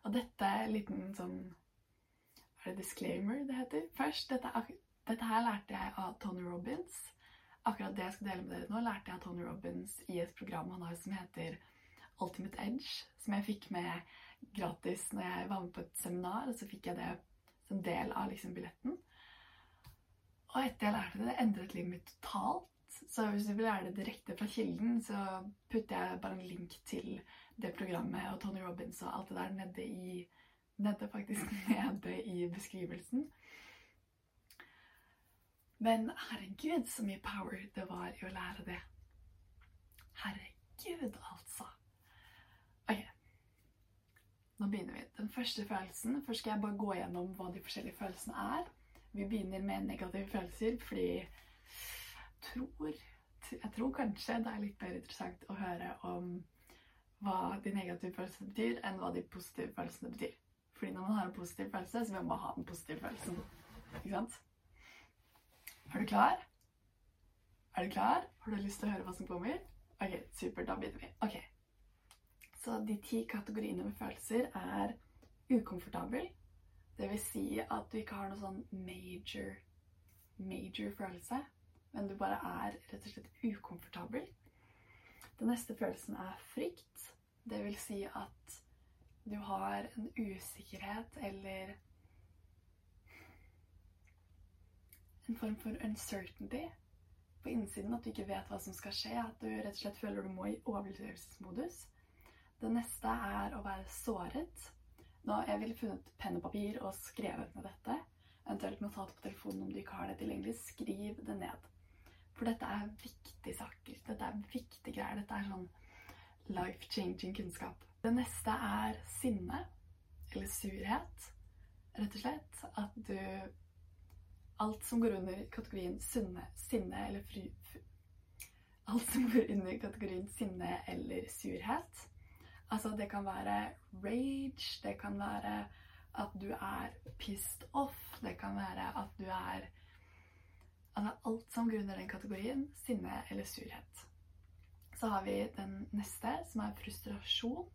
Speaker 1: Og dette er en liten sånn Er det disclaimer det heter? Først, dette, dette her lærte jeg av Tony Robins. Akkurat det jeg skal dele med dere nå, lærte jeg av Tony Robins i et program han har som heter Ultimate Edge, som jeg fikk med gratis når jeg var med på et seminar. Og så fikk jeg det som del av liksom, billetten. Og etter jeg lærte det, endret livet mitt totalt. Så hvis du vil lære det direkte fra kilden, så putter jeg bare en link til det programmet og Tony Robins og alt det der nede i Nede, faktisk. *laughs* Nede i beskrivelsen. Men herregud, så mye power det var i å lære det. Herregud, altså. Nå begynner vi. Den første følelsen Først skal jeg bare gå gjennom hva de forskjellige følelsene er. Vi begynner med negative følelser fordi tror Jeg tror kanskje det er litt mer interessant å høre om hva de negative følelsene betyr, enn hva de positive følelsene betyr. Fordi når man har en positiv følelse, så vil man ha den positive følelsen. Ikke sant? Er du klar? Er du klar? Har du lyst til å høre hva som kommer? Ok, supert. Da begynner vi. Ok. Så de ti kategoriene med følelser er ukomfortabel. Det vil si at du ikke har noe sånn major, major følelse men du bare er rett og slett ukomfortabel. Den neste følelsen er frykt. Det vil si at du har en usikkerhet eller en form for uncertainty på innsiden. At du ikke vet hva som skal skje. At du rett og slett føler du må i overlevelsesmodus. Det neste er å være såret. Nå, Jeg ville funnet penn og papir og skrevet ned dette. Eventuelt notat på telefonen om du ikke har det tilgjengelig. Skriv det ned. For dette er viktige saker. Dette er viktige greier. Dette er sånn life-changing kunnskap. Det neste er sinne, eller surhet. Rett og slett at du Alt som går under kategorien sunne, sinne eller fru... Alt som går under kategorien sinne eller surhet. Altså, det kan være rage, det kan være at du er pissed off, det kan være at du er Altså alt som grunner den kategorien sinne eller surhet. Så har vi den neste, som er frustrasjon.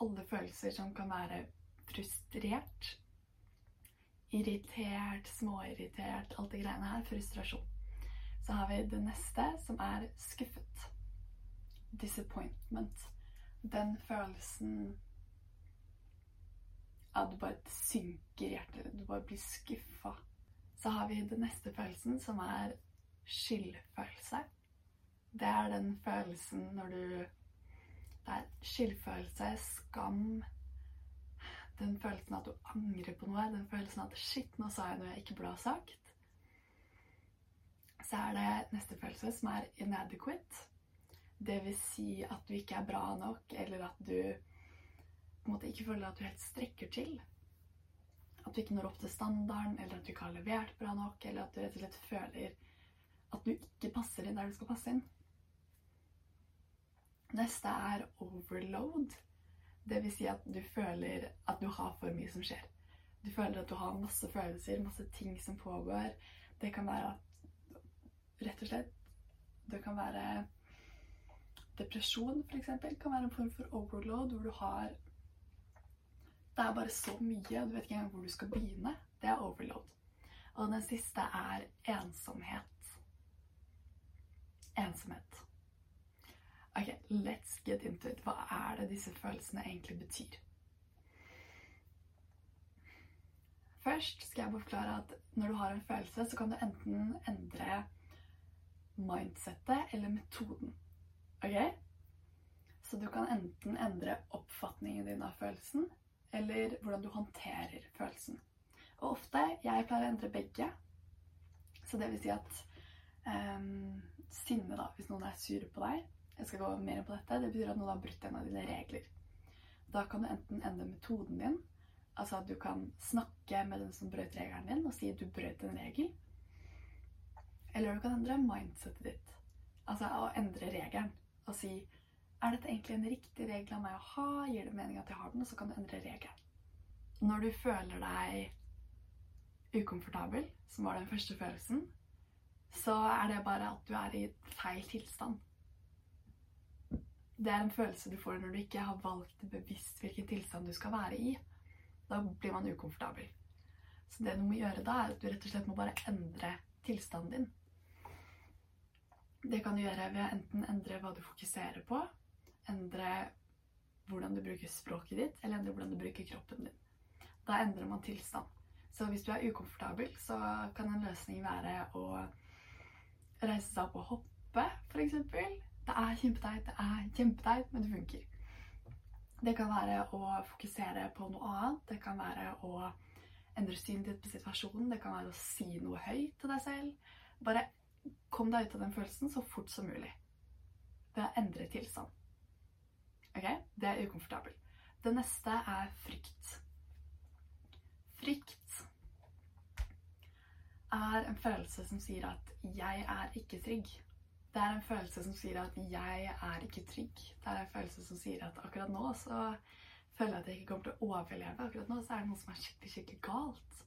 Speaker 1: Alle følelser som kan være frustrert, irritert, småirritert, alt det greiene her. Frustrasjon. Så har vi det neste, som er skuffet. Disappointment. Den følelsen at du bare synker hjertet. Du bare blir skuffa. Så har vi den neste følelsen, som er skyldfølelse. Det er den følelsen når du Det er skyldfølelse, skam Den følelsen at du angrer på noe. Den følelsen at 'shit, nå sa jeg noe jeg ikke burde ha sagt'. Så er det neste følelse, som er inadequate. Det vil si at du ikke er bra nok, eller at du på en måte ikke føler at du helt strekker til. At du ikke når opp til standarden, eller at du ikke har levert bra nok, eller at du rett og slett føler at du ikke passer inn der du skal passe inn. Neste er overload. Det vil si at du føler at du har for mye som skjer. Du føler at du har masse følelser, masse ting som pågår. Det kan være at Rett og slett Det kan være depresjon, f.eks. Kan være en form for overload hvor du har det er bare så mye, du vet ikke engang hvor du skal begynne. Det er overload. Og den siste er ensomhet. Ensomhet. Ok, let's get into it. Hva er det disse følelsene egentlig betyr? Først skal jeg forklare at når du har en følelse, så kan du enten endre mindsettet eller metoden. Ok? Så du kan enten endre oppfatningen din av følelsen, eller hvordan du håndterer følelsen. Og ofte Jeg pleier å endre begge. Så det vil si at um, sinne, da, hvis noen er sur på deg Jeg skal gå mer inn på dette. Det betyr at noen har brutt en av dine regler. Da kan du enten endre metoden din, altså at du kan snakke med den som brøt regelen din, og si at du brøt en regel. Eller du kan endre mindsetet ditt. Altså å endre regelen og si er dette egentlig en riktig regel av meg å ha? Gir det mening at jeg har den? Og så kan du endre regelen. Når du føler deg ukomfortabel, som var den første følelsen, så er det bare at du er i feil tilstand. Det er en følelse du får når du ikke har valgt bevisst hvilken tilstand du skal være i. Da blir man ukomfortabel. Så det du må gjøre da, er at du rett og slett må bare endre tilstanden din. Det kan du gjøre ved å enten endre hva du fokuserer på, endre hvordan du bruker språket ditt, eller endre hvordan du bruker kroppen din. Da endrer man tilstand. Så hvis du er ukomfortabel, så kan en løsning være å reise seg opp og hoppe, f.eks. Det er kjempeteit, det er kjempeteit, men det funker. Det kan være å fokusere på noe annet. Det kan være å endre synet ditt på situasjonen. Det kan være å si noe høyt til deg selv. Bare kom deg ut av den følelsen så fort som mulig. Ved å endre tilstand. Ok? Det er ukomfortabelt. Det neste er frykt. Frykt er en følelse som sier at 'jeg er ikke trygg'. Det er en følelse som sier at 'jeg er ikke trygg'. Det er en følelse som sier at akkurat nå så føler jeg at jeg ikke kommer til å overleve. Akkurat nå så er det noe som er skikkelig, skikkelig galt.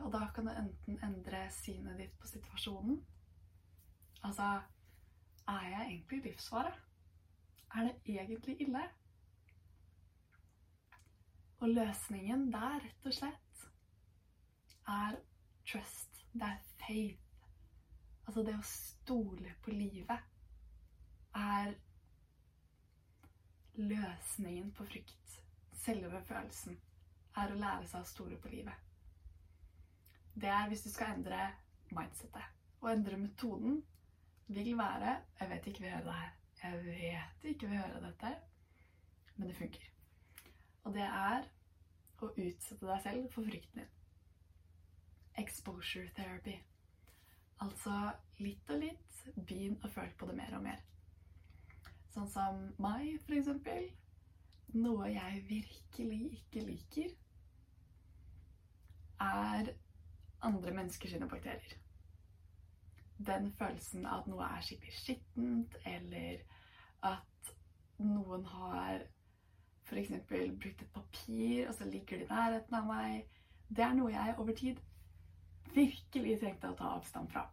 Speaker 1: Og da kan du enten endre synet ditt på situasjonen. Altså er jeg egentlig livsfare? Er det egentlig ille? Og løsningen der, rett og slett, er trust. Det er faith. Altså det å stole på livet er løsningen på frykt. Selve følelsen er å lære seg å stole på livet. Det er hvis du skal endre mindsettet. Å endre metoden vil være Jeg vet ikke, vi hører det her. Jeg vet ikke vil høre dette, men det funker. Og det er å utsette deg selv for frykten din. exposure therapy. Altså litt og litt, begynn å føle på det mer og mer. Sånn som meg, for eksempel. Noe jeg virkelig ikke liker, er andre menneskers bakterier. Den følelsen at noe er skikkelig skittent, eller at noen har f.eks. brukt et papir, og så ligger det i nærheten av meg. Det er noe jeg over tid virkelig trengte å ta avstand fra.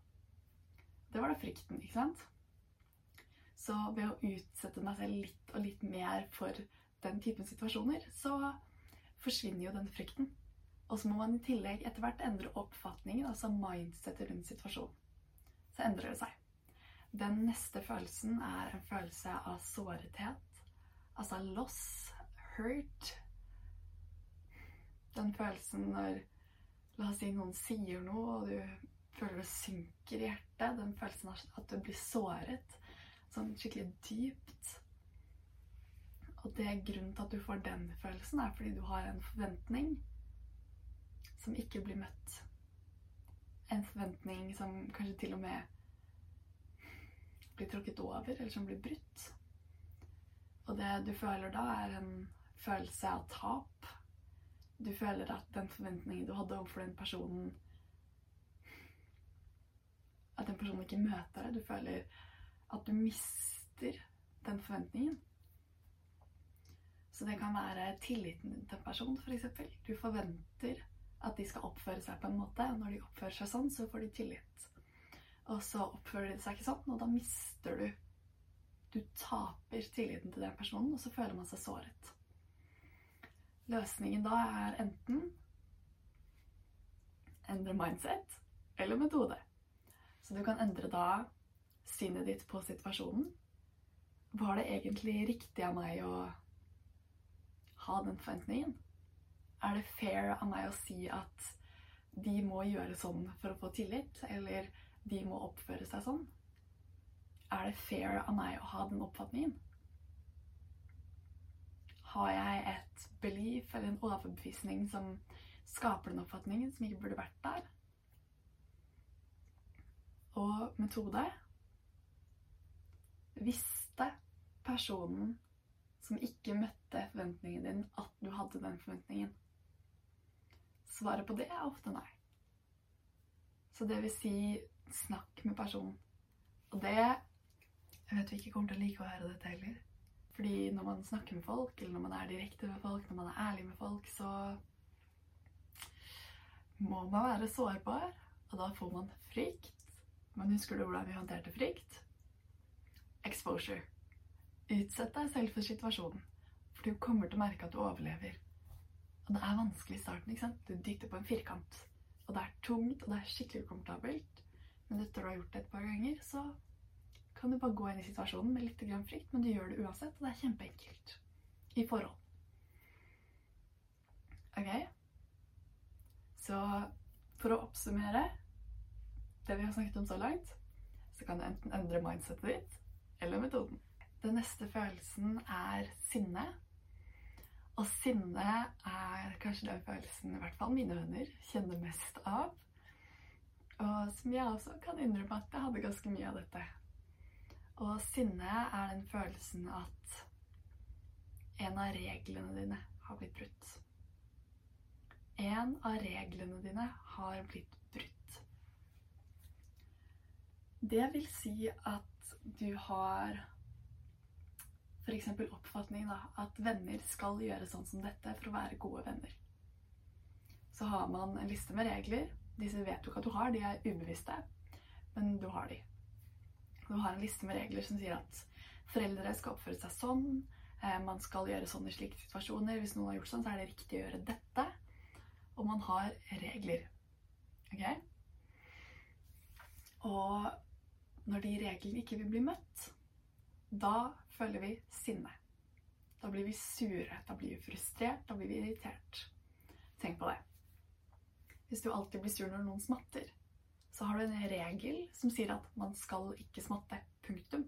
Speaker 1: Det var da frykten, ikke sant? Så ved å utsette meg selv litt og litt mer for den typen situasjoner, så forsvinner jo den frykten. Og så må man i tillegg etter hvert endre oppfatningen, altså mindsetet rundt situasjonen. Så endrer det seg. Den neste følelsen er en følelse av sårethet. Altså loss, hurt. Den følelsen når La oss si noen sier noe, og du føler det synker i hjertet. Den følelsen av at du blir såret. Sånn skikkelig dypt. Og det grunnen til at du får den følelsen, er fordi du har en forventning som ikke blir møtt. En forventning som kanskje til og med blir tråkket over, eller som blir brutt. Og det du føler da, er en følelse av tap. Du føler at den forventningen du hadde overfor den personen At den personen ikke møter deg. Du føler at du mister den forventningen. Så det kan være tilliten til en person, f.eks. Du forventer at de skal oppføre seg på en måte. Og når de oppfører seg sånn, så får de tillit. Og så oppfører de seg ikke sånn, og da mister du Du taper tilliten til den personen, og så føler man seg såret. Løsningen da er enten endre mindset eller metode. Så du kan endre da synet ditt på situasjonen. Var det egentlig riktig av meg å ha den forventningen? Er det fair av meg å si at de må gjøre sånn for å få tillit, eller de må oppføre seg sånn? Er det fair av meg å ha den oppfatningen? Har jeg et belief eller en overbevisning som skaper den oppfatningen, som ikke burde vært der? Og metode Visste personen som ikke møtte forventningen din, at du hadde den forventningen? Svaret på det er ofte nei. Så det vil si snakk med personen. Og det Jeg vet vi ikke kommer til å like å høre dette heller. Fordi når man snakker med folk, eller når man er direkte med folk, når man er ærlig med folk, så må man være sårbar. Og da får man frykt. Men husker du hvordan vi håndterte frykt? Exposure. Utsett deg selv for situasjonen. For du kommer til å merke at du overlever. Og det er vanskelig i starten. ikke sant? Du dytter på en firkant. Og det er tungt, og det er skikkelig ukomfortabelt. Men etter du har gjort det et par ganger, så kan du bare gå inn i situasjonen med litt grann frykt, men du gjør det uansett, og det er kjempeenkelt i forhold. Ok? Så for å oppsummere det vi har snakket om så langt, så kan du enten endre mindsetet ditt eller metoden. Den neste følelsen er sinne. Og sinne er kanskje den følelsen i hvert fall mine venner kjenner mest av. Og som jeg også kan innrømme at jeg hadde ganske mye av dette. Og sinne er den følelsen at en av reglene dine har blitt brutt. En av reglene dine har blitt brutt. Det vil si at du har f.eks. oppfatningen da, at venner skal gjøre sånn som dette for å være gode venner. Så har man en liste med regler. Disse vet du ikke at du har, de er ubevisste, men du har de. Du har en liste med regler som sier at foreldre skal oppføre seg sånn, eh, man skal gjøre sånn i slike situasjoner. Hvis noen har gjort sånn, så er det riktig å gjøre dette. Og man har regler. Ok? Og når de reglene ikke vil bli møtt, da føler vi sinne. Da blir vi sure, da blir vi frustrert, da blir vi irritert. Tenk på det. Hvis du alltid blir sur når noen smatter, så har du en regel som sier at man skal ikke smatte. Punktum.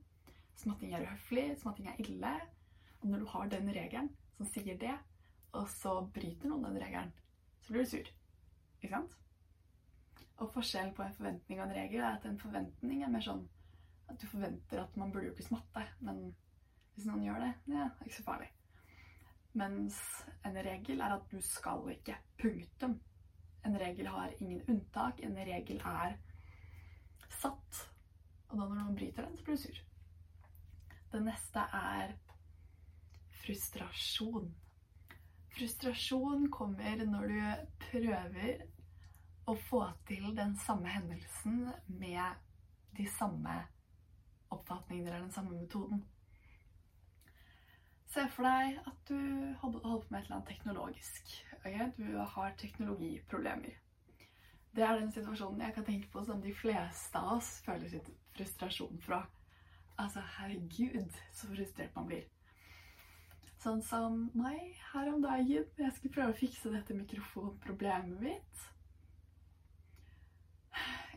Speaker 1: Smatting er uhøflig, smatting er ille. Og når du har den regelen som sier det, og så bryter noen den regelen, så blir du sur. Ikke sant? Og forskjellen på en forventning og en regel er at en forventning er mer sånn at du forventer at man burde jo ikke smatte, men hvis noen gjør det, ja, ikke så farlig. Mens en regel er at du skal ikke. Punktum. En regel har ingen unntak. En regel er satt. Og da når noen bryter den, så blir du sur. Det neste er frustrasjon. Frustrasjon kommer når du prøver å få til den samme hendelsen med de samme oppfatningene er den samme metoden. Se for deg at du holder på med et eller annet teknologisk. Okay? Du har teknologiproblemer. Det er den situasjonen jeg kan tenke på som de fleste av oss føler sitt frustrasjon fra. Altså, herregud, så frustrert man blir. Sånn som meg her om dagen. Jeg skulle prøve å fikse dette mikrofonproblemet mitt.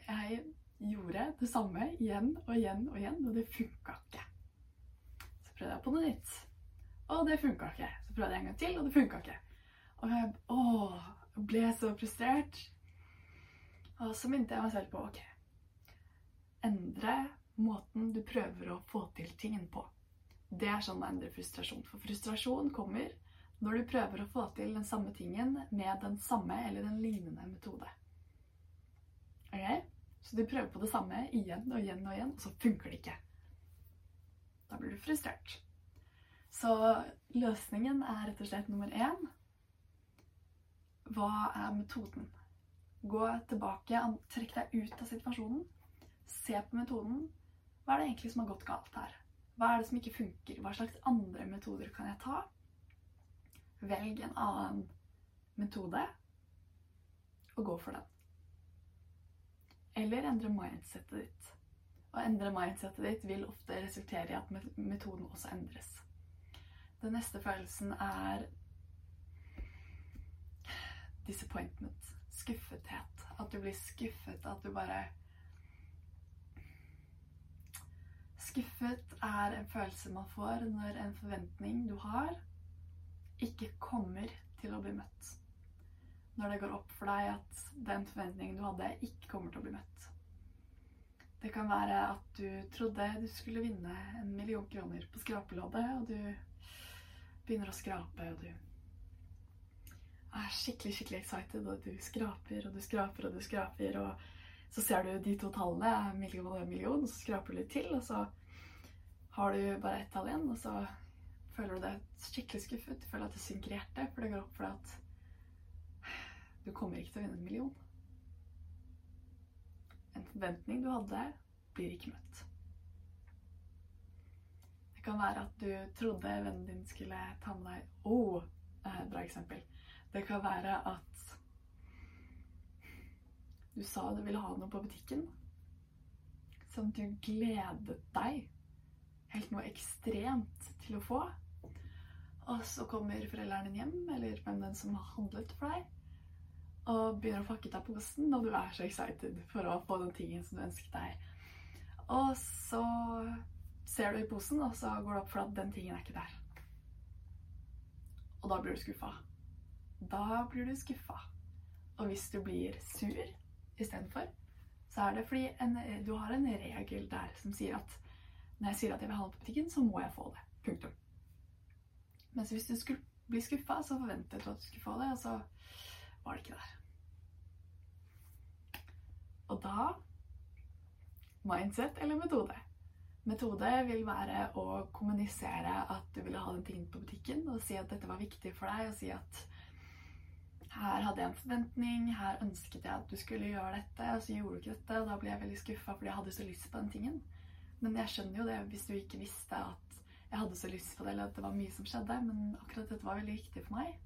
Speaker 1: Jeg gjorde det samme igjen og igjen og igjen, og det funka ikke. Så prøvde jeg på noe nytt, og det funka ikke. Så prøvde jeg en gang til, og det funka ikke. Og jeg å, ble så frustrert. Og så minnet jeg meg selv på ok, endre måten du prøver å få til tingen på. Det er sånn man endrer frustrasjon. For frustrasjon kommer når du prøver å få til den samme tingen med den samme eller den lignende metode. Ok? Så du prøver på det samme igjen og igjen og igjen, og så funker det ikke. Da blir du frustrert. Så løsningen er rett og slett nummer én Hva er metoden? Gå tilbake, trekk deg ut av situasjonen. Se på metoden. Hva er det egentlig som har gått galt her? Hva er det som ikke funker? Hva slags andre metoder kan jeg ta? Velg en annen metode, og gå for den. Eller endre mindsettet ditt. Å endre mindsettet ditt vil ofte resultere i at metoden også endres. Den neste følelsen er disappointment. Skuffethet. At du blir skuffet. At du bare Skuffet er en følelse man får når en forventning du har, ikke kommer til å bli møtt. Når det går opp for deg at den forventningen du hadde, ikke kommer til å bli møtt. Det kan være at du trodde du skulle vinne en million kroner på skrapeloddet, og du begynner å skrape, og du er skikkelig, skikkelig excited, og du skraper og du skraper og du skraper, og så ser du de to tallene, million og million, og så skraper du litt til, og så har du bare ett tall igjen, og så føler du deg skikkelig skuffet. Du føler at det synker hjertet, for det går opp for deg at du kommer ikke til å vinne en million. En forventning du hadde, blir ikke møtt. Det kan være at du trodde vennen din skulle ta med deg Å, oh, bra eksempel. Det kan være at du sa du ville ha noe på butikken som du gledet deg helt noe ekstremt til å få. Og så kommer foreldrene din hjem, eller hvem den som har handlet for deg, og begynner å pakke ut av posen, og du er så excited for å få den tingen som du ønsket deg. Og så ser du i posen, og så går det opp for at den tingen er ikke der. Og da blir du skuffa. Da blir du skuffa. Og hvis du blir sur istedenfor, så er det fordi en, du har en regel der som sier at når jeg sier at jeg vil ha det på butikken, så må jeg få det. Punktum. Mens hvis du skulle bli skuffa, så forventet du at du skulle få det, og så var det ikke der. Og da mindset eller metode? Metode vil være å kommunisere at du ville ha den tingen på butikken, og si at dette var viktig for deg, og si at her hadde jeg en forventning, her ønsket jeg at du skulle gjøre dette, og så gjorde du ikke dette, og da ble jeg veldig skuffa fordi jeg hadde så lyst på den tingen. Men jeg skjønner jo det hvis du ikke visste at jeg hadde så lyst på det, eller at det var mye som skjedde. Men akkurat dette var veldig viktig for meg.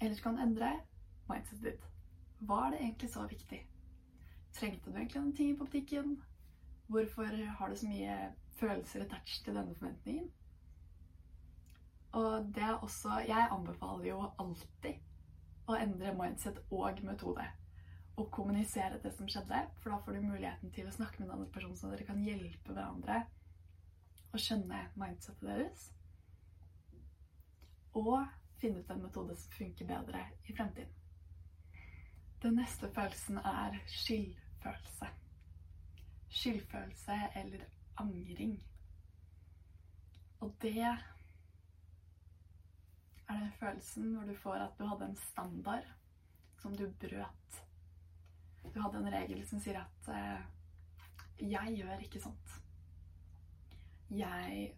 Speaker 1: Ellers kan du endre mindsetet ditt. Var det egentlig så viktig? Trengte du egentlig den tingen på butikken? Hvorfor har du så mye følelser attached til denne forventningen? Og det er også Jeg anbefaler jo alltid å endre mindset og metode Og kommunisere det som skjedde. For da får du muligheten til å snakke med en annen person, så dere kan hjelpe hverandre å skjønne mindsetet deres. Og finne ut en metode som funker bedre i fremtiden. Den neste følelsen er skyldfølelse. Skyldfølelse eller angring. Og det er den følelsen hvor du får at du hadde en standard som du brøt. Du hadde en regel som sier at eh, 'jeg gjør ikke sånt'. Jeg,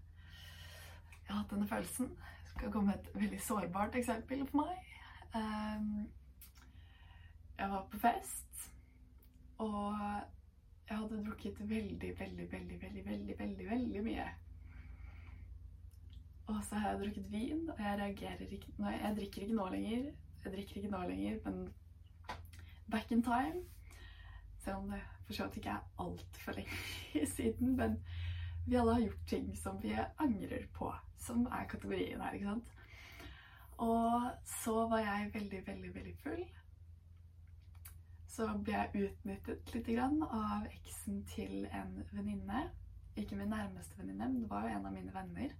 Speaker 1: jeg har hatt denne følelsen. Skal komme et veldig sårbart eksempel for meg. Um, jeg var på fest, og jeg hadde drukket veldig, veldig, veldig, veldig, veldig, veldig, veldig mye. Og så har jeg drukket vin, og jeg reagerer ikke Nei, jeg drikker ikke nå lenger. Jeg drikker ikke nå lenger, men back in time Selv om det for så vidt ikke er altfor lenge *laughs* siden, men vi alle har gjort ting som vi angrer på, som er kategorien her, ikke sant. Og så var jeg veldig, veldig, veldig full. Så ble jeg utnyttet litt av eksen til en venninne. Ikke min nærmeste venninne, men det var jo en av mine venner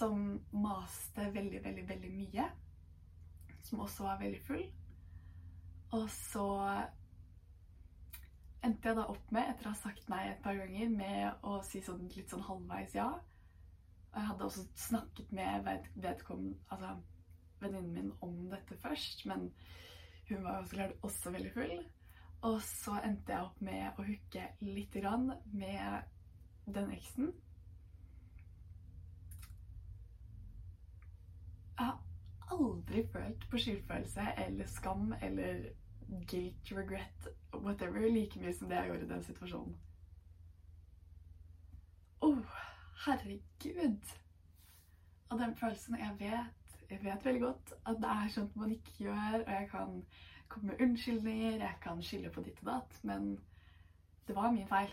Speaker 1: som maste veldig, veldig, veldig mye. Som også var veldig full. Og så endte jeg da opp med, etter å ha sagt nei et par ganger, med å si sånn litt sånn halvveis ja. Og jeg hadde også snakket med vedkommende, altså venninnen min om dette først, men hun var jo så klart også veldig full. Og så endte jeg opp med å hooke lite grann med den eksen. Jeg har aldri følt på skyldfølelse eller skam eller guilt, regret, whatever, like mye som det jeg gjorde i den situasjonen. Å, oh, herregud! Og den følelsen Jeg vet, jeg vet veldig godt at det er sånt man ikke gjør, og jeg kan komme med unnskyldninger, jeg kan skylde på ditt og datt, men det var min feil.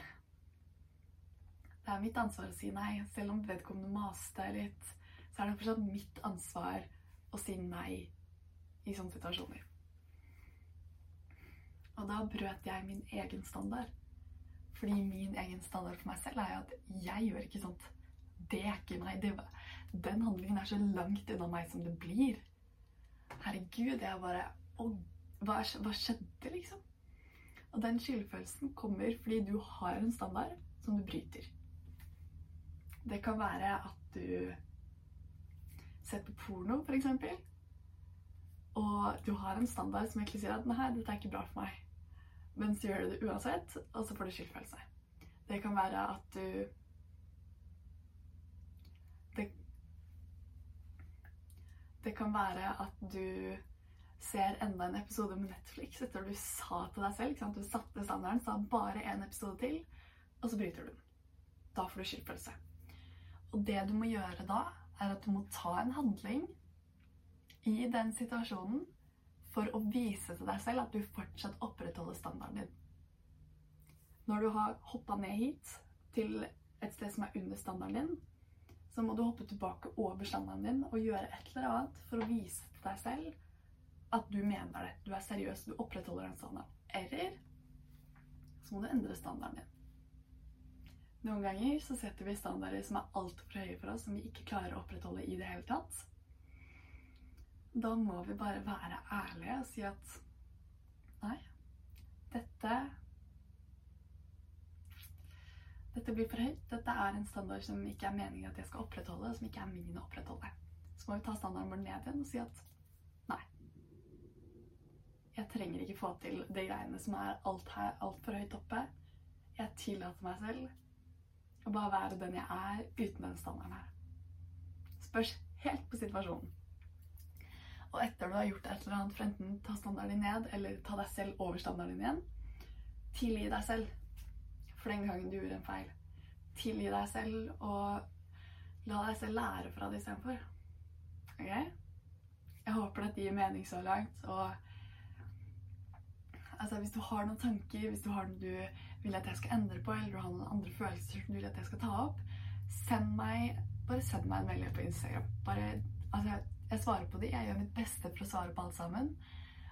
Speaker 1: Det er mitt ansvar å si nei, selv om vedkommende maste litt så er det fortsatt mitt ansvar å si nei i sånne situasjoner. Og da brøt jeg min egen standard. Fordi min egen standard for meg selv er jo at jeg gjør ikke sånt. Det er ikke meg. Den handlingen er så langt unna meg som det blir. Herregud, jeg bare Å, hva, hva skjedde, liksom? Og den skyldfølelsen kommer fordi du har en standard som du bryter. Det kan være at du ser på porno, f.eks., og du har en standard som egentlig sier at 'nei, dette er ikke bra for meg', men så gjør du det uansett, og så får du skyldfølelse. Det kan være at du det, det kan være at du ser enda en episode med Netflix etter du sa til deg selv. Du satte standarden, sa bare én episode til, og så bryter du den. Da får du skyldfølelse. Og det du må gjøre da, er at du må ta en handling i den situasjonen for å vise til deg selv at du fortsatt opprettholder standarden din. Når du har hoppa ned hit, til et sted som er under standarden din, så må du hoppe tilbake over standarden din og gjøre et eller annet for å vise til deg selv at du mener det. Du er seriøs, du opprettholder den standarden. Eller så må du endre standarden din. Noen ganger så setter vi standarder som er altfor høye for oss, som vi ikke klarer å opprettholde i det hele tatt. Da må vi bare være ærlige og si at nei, dette Dette blir for høyt. Dette er en standard som ikke er meningen at jeg skal opprettholde, som ikke er min å opprettholde. Så må vi ta standarden vår ned igjen og si at nei. Jeg trenger ikke få til de greiene som er alt altfor alt høyt oppe. Jeg tillater meg selv å bare være den jeg er uten den standarden her. Spørs helt på situasjonen. Og etter du har gjort et eller annet for enten ta standarden din ned eller ta deg selv over standarden din igjen, tilgi deg selv for den gangen du gjorde en feil. Tilgi deg selv og la deg selv lære fra det istedenfor. Ok? Jeg håper dette gir mening så langt. Og altså, hvis du har noen tanker, hvis du har noe du vil at jeg skal endre på, eller du har noen andre følelser som du vil at jeg skal ta opp, send meg, bare send meg en melding på Instagram. Bare, altså, jeg, svarer på de. Jeg gjør mitt beste for å svare på alt sammen.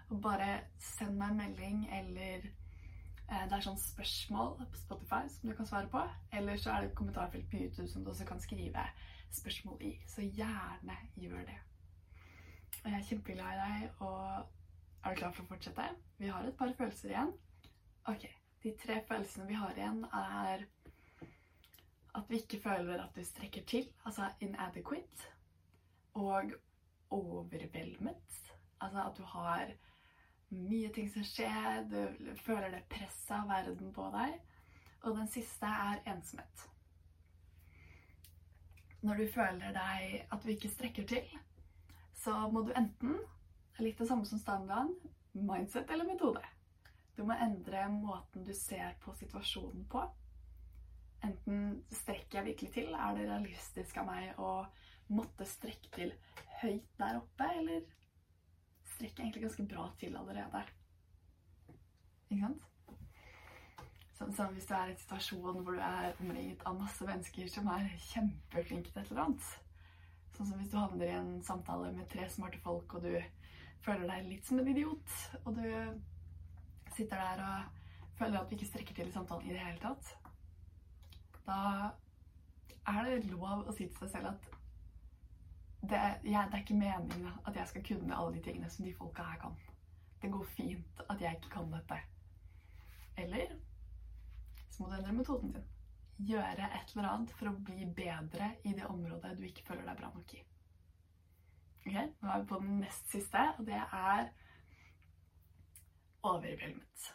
Speaker 1: Og bare send meg en melding, eller eh, det er sånn spørsmål på Spotify som du kan svare på. Eller så er det et kommentarfelt på YouTube som du også kan skrive spørsmål i. Så gjerne gjør det. Og jeg er kjempeglad i deg og Er du klar for å fortsette? Vi har et par følelser igjen. Ok, De tre følelsene vi har igjen, er at vi ikke føler at du strekker til, altså inadequate, og overveldet. Altså at du har mye ting som skjer, du føler det presset av verden på deg. Og den siste er ensomhet. Når du føler deg at du ikke strekker til, så må du enten Litt det samme som standarden mindset eller metode. Du må endre måten du ser på situasjonen på. Enten strekker jeg virkelig til, er det realistisk av meg å måtte strekke til høyt der oppe, eller strekker jeg egentlig ganske bra til allerede? Ikke sant? Sånn som hvis du er i en situasjon hvor du er omringet av masse mennesker som er kjempeflinke til et eller annet. Sånn som hvis du havner i en samtale med tre smarte folk, og du føler deg litt som en idiot, og du sitter der og føler at du ikke strekker til i samtalen i det hele tatt, da er det lov å si til seg selv at det, jeg, det er ikke meningen at jeg skal kunne alle de tingene som de folka her kan. Det går fint at jeg ikke kan dette. Eller så må du endre metoden din. Gjøre et eller annet for å bli bedre i det området du ikke føler deg bra nok i. Ok, Nå er vi på den nest siste, og det er overveldet.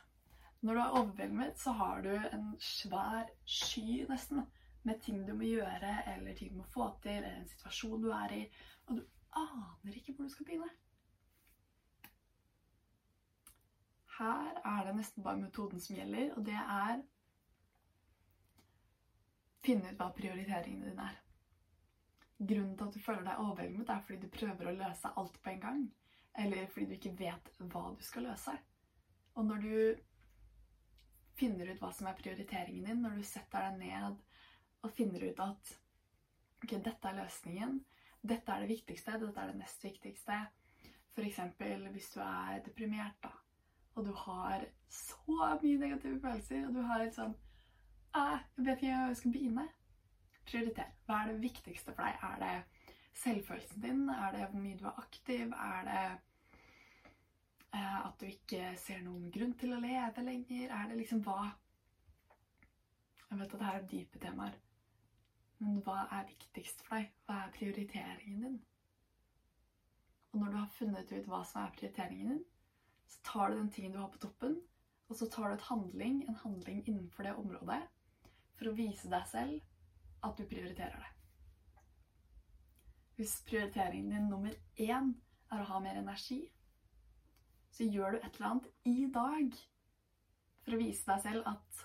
Speaker 1: Når du er overveldet, så har du en svær sky, nesten, med ting du må gjøre, eller ting du må få til, eller en situasjon du er i, og du aner ikke hvor du skal begynne. Her er det nesten bare metoden som gjelder, og det er finne ut hva prioriteringene dine er. Grunnen til at du føler deg overveldet, er fordi du prøver å løse alt på en gang. Eller fordi du ikke vet hva du skal løse. Og når du finner ut hva som er prioriteringen din, når du setter deg ned og finner ut at ok, dette er løsningen, dette er det viktigste, dette er det nest viktigste F.eks. hvis du er deprimert, da, og du har så mye negative følelser, og du har litt sånn Jeg vet ikke hvor jeg skal begynne. Prioriter. Hva er det viktigste for deg? Er det selvfølelsen din? Er det hvor mye du er aktiv? Er det at du ikke ser noen grunn til å leve lenger? Er det liksom hva Jeg vet at dette er dype temaer. Men hva er viktigst for deg? Hva er prioriteringen din? Og når du har funnet ut hva som er prioriteringen din, så tar du den tingen du har på toppen, og så tar du et handling, en handling innenfor det området for å vise deg selv at du prioriterer det. Hvis prioriteringen din nummer én er å ha mer energi, så gjør du et eller annet i dag for å vise deg selv at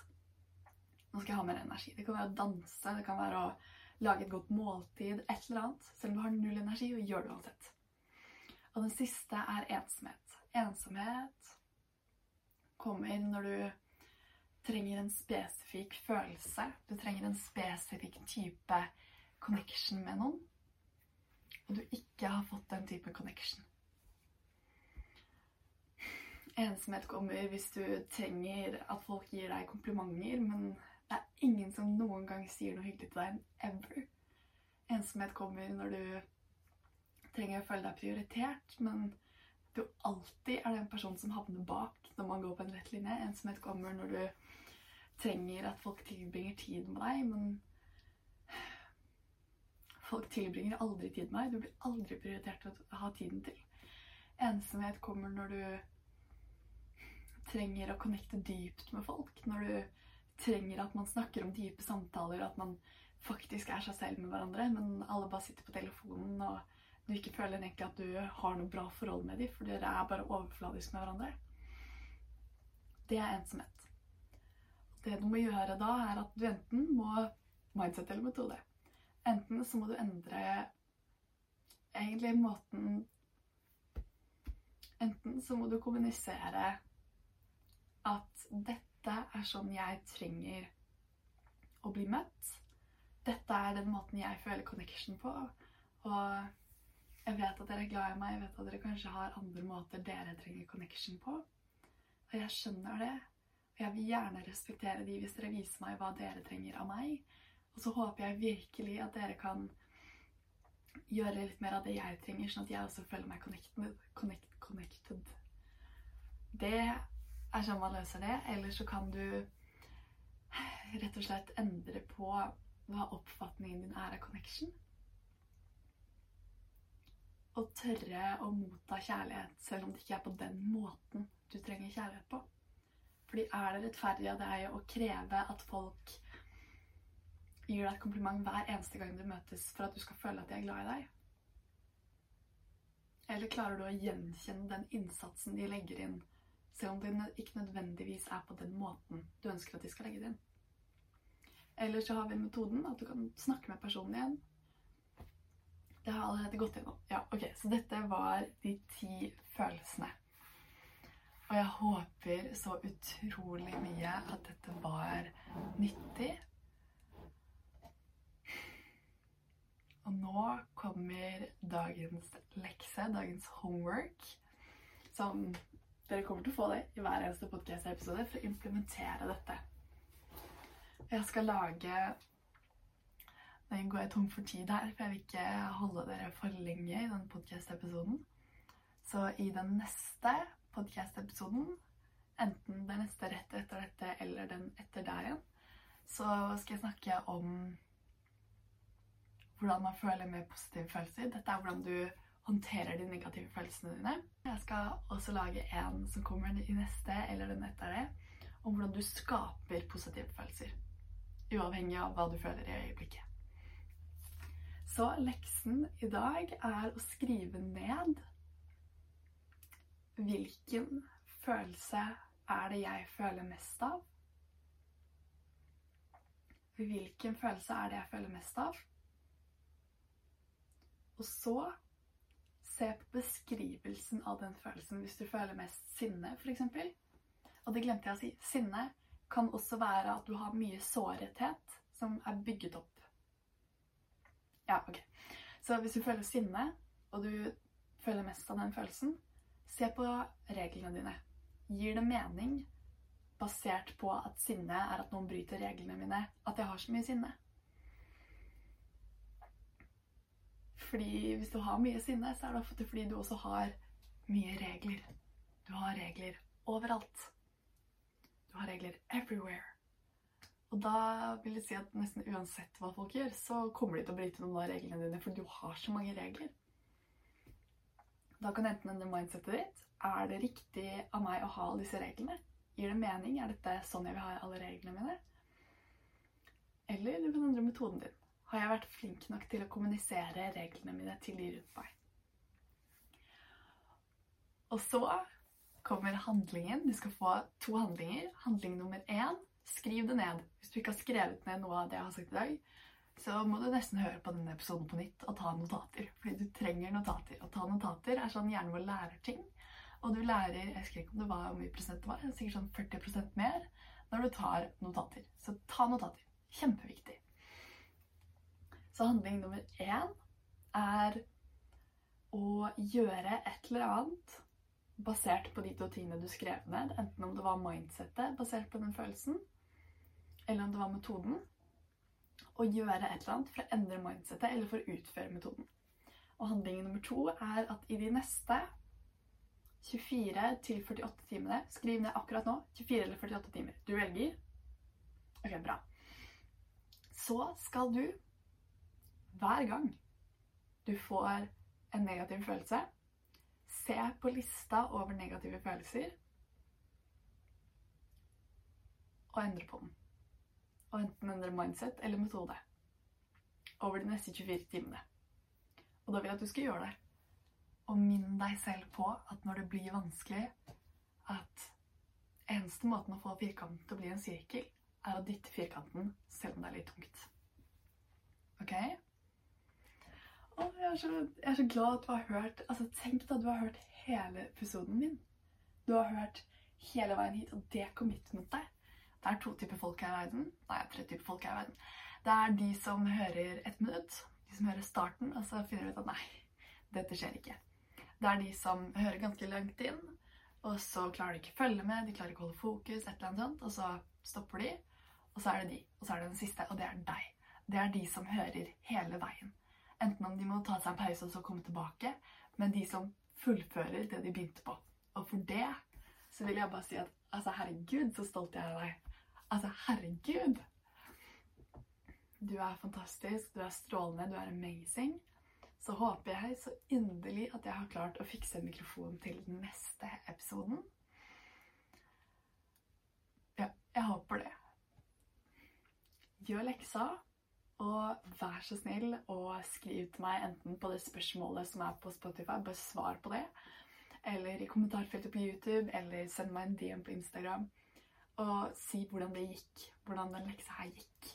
Speaker 1: nå skal jeg ha mer energi. Det kan være å danse, det kan være å lage et godt måltid, et eller annet. Selv om du har null energi, og gjør det uansett. Og den siste er ensomhet. Ensomhet kommer når du trenger en spesifikk følelse. Du trenger en spesifikk type connection med noen. Og du ikke har fått den type connection. Ensomhet kommer hvis du trenger at folk gir deg komplimenter, men det er ingen som noen gang sier noe hyggelig til deg. Ever. Ensomhet kommer når du trenger å føle deg prioritert, men du alltid er den personen som havner bak når man går på en rett linje. Ensomhet kommer når du trenger at folk tilbringer tid med deg, men folk tilbringer aldri tid med deg. Du blir aldri prioritert til å ha tiden til. Ensomhet kommer når du trenger å connecte dypt med folk. Når du trenger at man snakker om dype samtaler, at man faktisk er seg selv med hverandre, men alle bare sitter på telefonen og du ikke føler egentlig at du har noe bra forhold med dem, for dere er bare overfladisk med hverandre. Det er ensomhet. Det du må gjøre da, er at du enten må mindset eller metode. Enten så må du endre egentlig måten Enten så må du kommunisere at dette er sånn jeg trenger å bli møtt. Dette er den måten jeg føler connection på. Og jeg vet at dere er glad i meg, jeg vet at dere kanskje har andre måter dere trenger connection på. Og jeg skjønner det. Og Jeg vil gjerne respektere de hvis dere viser meg hva dere trenger av meg. Og så håper jeg virkelig at dere kan gjøre litt mer av det jeg trenger, sånn at jeg også føler meg connected, connected. Det er sånn man løser det. Eller så kan du rett og slett endre på hva oppfatningen din er av connection. Og tørre å motta kjærlighet selv om det ikke er på den måten du trenger kjærlighet på. Fordi er det rettferdig av deg å kreve at folk gir deg et kompliment hver eneste gang du møtes for at du skal føle at de er glad i deg? Eller klarer du å gjenkjenne den innsatsen de legger inn, selv om det ikke nødvendigvis er på den måten du ønsker at de skal legge det inn? Eller så har vi metoden at du kan snakke med personen igjen. Det har jeg allerede gått gjennom. Ja, ok, Så dette var de ti følelsene. Og jeg håper så utrolig mye at dette var nyttig. Og nå kommer dagens lekse, dagens homework, som dere kommer til å få det i hver eneste podcast-episode for å implementere dette. Jeg skal lage Nå går jeg tom for tid her, for jeg vil ikke holde dere for lenge i denne podcast-episoden. Så i den neste podcast-episoden, enten den neste rett etter dette eller den etter der igjen, så skal jeg snakke om hvordan man føler med positive følelser. Dette er hvordan du håndterer de negative følelsene dine. Jeg skal også lage en som kommer i neste eller den etter det, om hvordan du skaper positive følelser uavhengig av hva du føler i øyeblikket. Så leksen i dag er å skrive ned hvilken følelse er det jeg føler mest av? Hvilken følelse er det jeg føler mest av? Og så se på beskrivelsen av den følelsen hvis du føler mest sinne, f.eks. Og det glemte jeg å si. Sinne kan også være at du har mye sårhethet som er bygget opp. Ja, ok. Så hvis du føler sinne, og du føler mest av den følelsen, se på reglene dine. Gir det mening, basert på at sinne er at noen bryter reglene mine, at jeg har så mye sinne? Fordi hvis du har mye sinne, så er det ofte fordi du også har mye regler. Du har regler overalt. Du har regler everywhere. Og da vil jeg si at nesten uansett hva folk gjør, så kommer de til å bryte noen av reglene dine, for du har så mange regler. Da kan enten endre mindsetet ditt. Er det riktig av meg å ha disse reglene? Gir det mening? Er dette sånn jeg vil ha alle reglene mine? Eller du kan endre metoden din. Har jeg vært flink nok til å kommunisere reglene mine til de rundt meg? Og så kommer handlingen. Du skal få to handlinger. Handling nummer én skriv det ned. Hvis du ikke har skrevet ned noe av det jeg har sagt i dag, så må du nesten høre på denne episoden på nytt og ta notater. Fordi du trenger notater. Å ta notater er sånn hjernen vår lærer ting. Og du lærer jeg husker ikke om det var hvor mye prosent det var, sikkert sånn 40% mer når du tar notater. Så ta notater. Kjempeviktig. Så handling nummer én er å gjøre et eller annet basert på de to tingene du skrev ned. Enten om det var mindsettet basert på den følelsen, eller om det var metoden. Å gjøre et eller annet for å endre mindsettet eller for å utføre metoden. Og handling nummer to er at i de neste 24 til 48 timene Skriv ned akkurat nå 24 eller 48 timer. Du velger. Ok, bra. Så skal du hver gang du får en negativ følelse Se på lista over negative følelser og endre på den. Og enten endre mindset eller metode over de neste 24 timene. Og da vil jeg at du skal gjøre det. Og minn deg selv på at når det blir vanskelig, at eneste måten å få firkanten til å bli en sirkel, er å dytte firkanten selv om det er litt tungt. Ok? Å, jeg, er så, jeg er så glad at du har hørt altså Tenk da du har hørt hele episoden min. Du har hørt hele veien hit, og det commitmentet deg. Det er to typer folk her i verden. Nei, tre typer folk her i verden. Det er de som hører ett minutt, de som hører starten, og så finner ut at nei, dette skjer ikke. Det er de som hører ganske langt inn, og så klarer de ikke å følge med, de klarer ikke å holde fokus, et eller annet sånt, og så stopper de. Og så er det de, og så er det den siste, og det er deg. Det er de som hører hele veien. Enten om de må ta seg en pause og så komme tilbake, men de som fullfører det de begynte på. Og for det så vil jeg bare si at altså, herregud, så stolt jeg er av deg. Altså, herregud! Du er fantastisk, du er strålende, du er amazing. Så håper jeg så inderlig at jeg har klart å fikse en mikrofon til den neste episoden. Ja, jeg håper det. Gjør leksa, og vær så snill og skriv til meg enten på det spørsmålet som er på Spotify, bare svar på det, eller i kommentarfeltet på YouTube, eller send meg en DM på Instagram og si hvordan det gikk. Hvordan den leksa her gikk.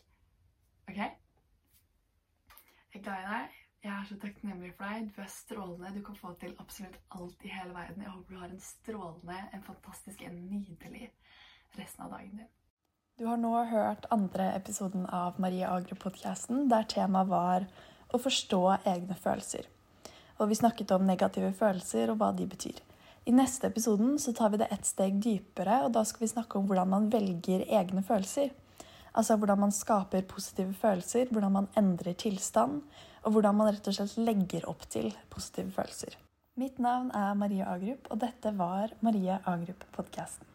Speaker 1: OK? Jeg er glad i deg. Jeg er så takknemlig for deg. Du er strålende. Du kan få til absolutt alt i hele verden. Jeg håper du har en strålende, en fantastisk, en nydelig resten av dagen din. Du har nå hørt andre episoden av Marie Agro-podkasten, der temaet var å forstå egne følelser. Og vi snakket om negative følelser og hva de betyr. I neste episoden så tar vi det ett steg dypere, og da skal vi snakke om hvordan man velger egne følelser. Altså hvordan man skaper positive følelser, hvordan man endrer tilstand, og hvordan man rett og slett legger opp til positive følelser. Mitt navn er Maria Agrup, og dette var Maria Agrup-podkasten.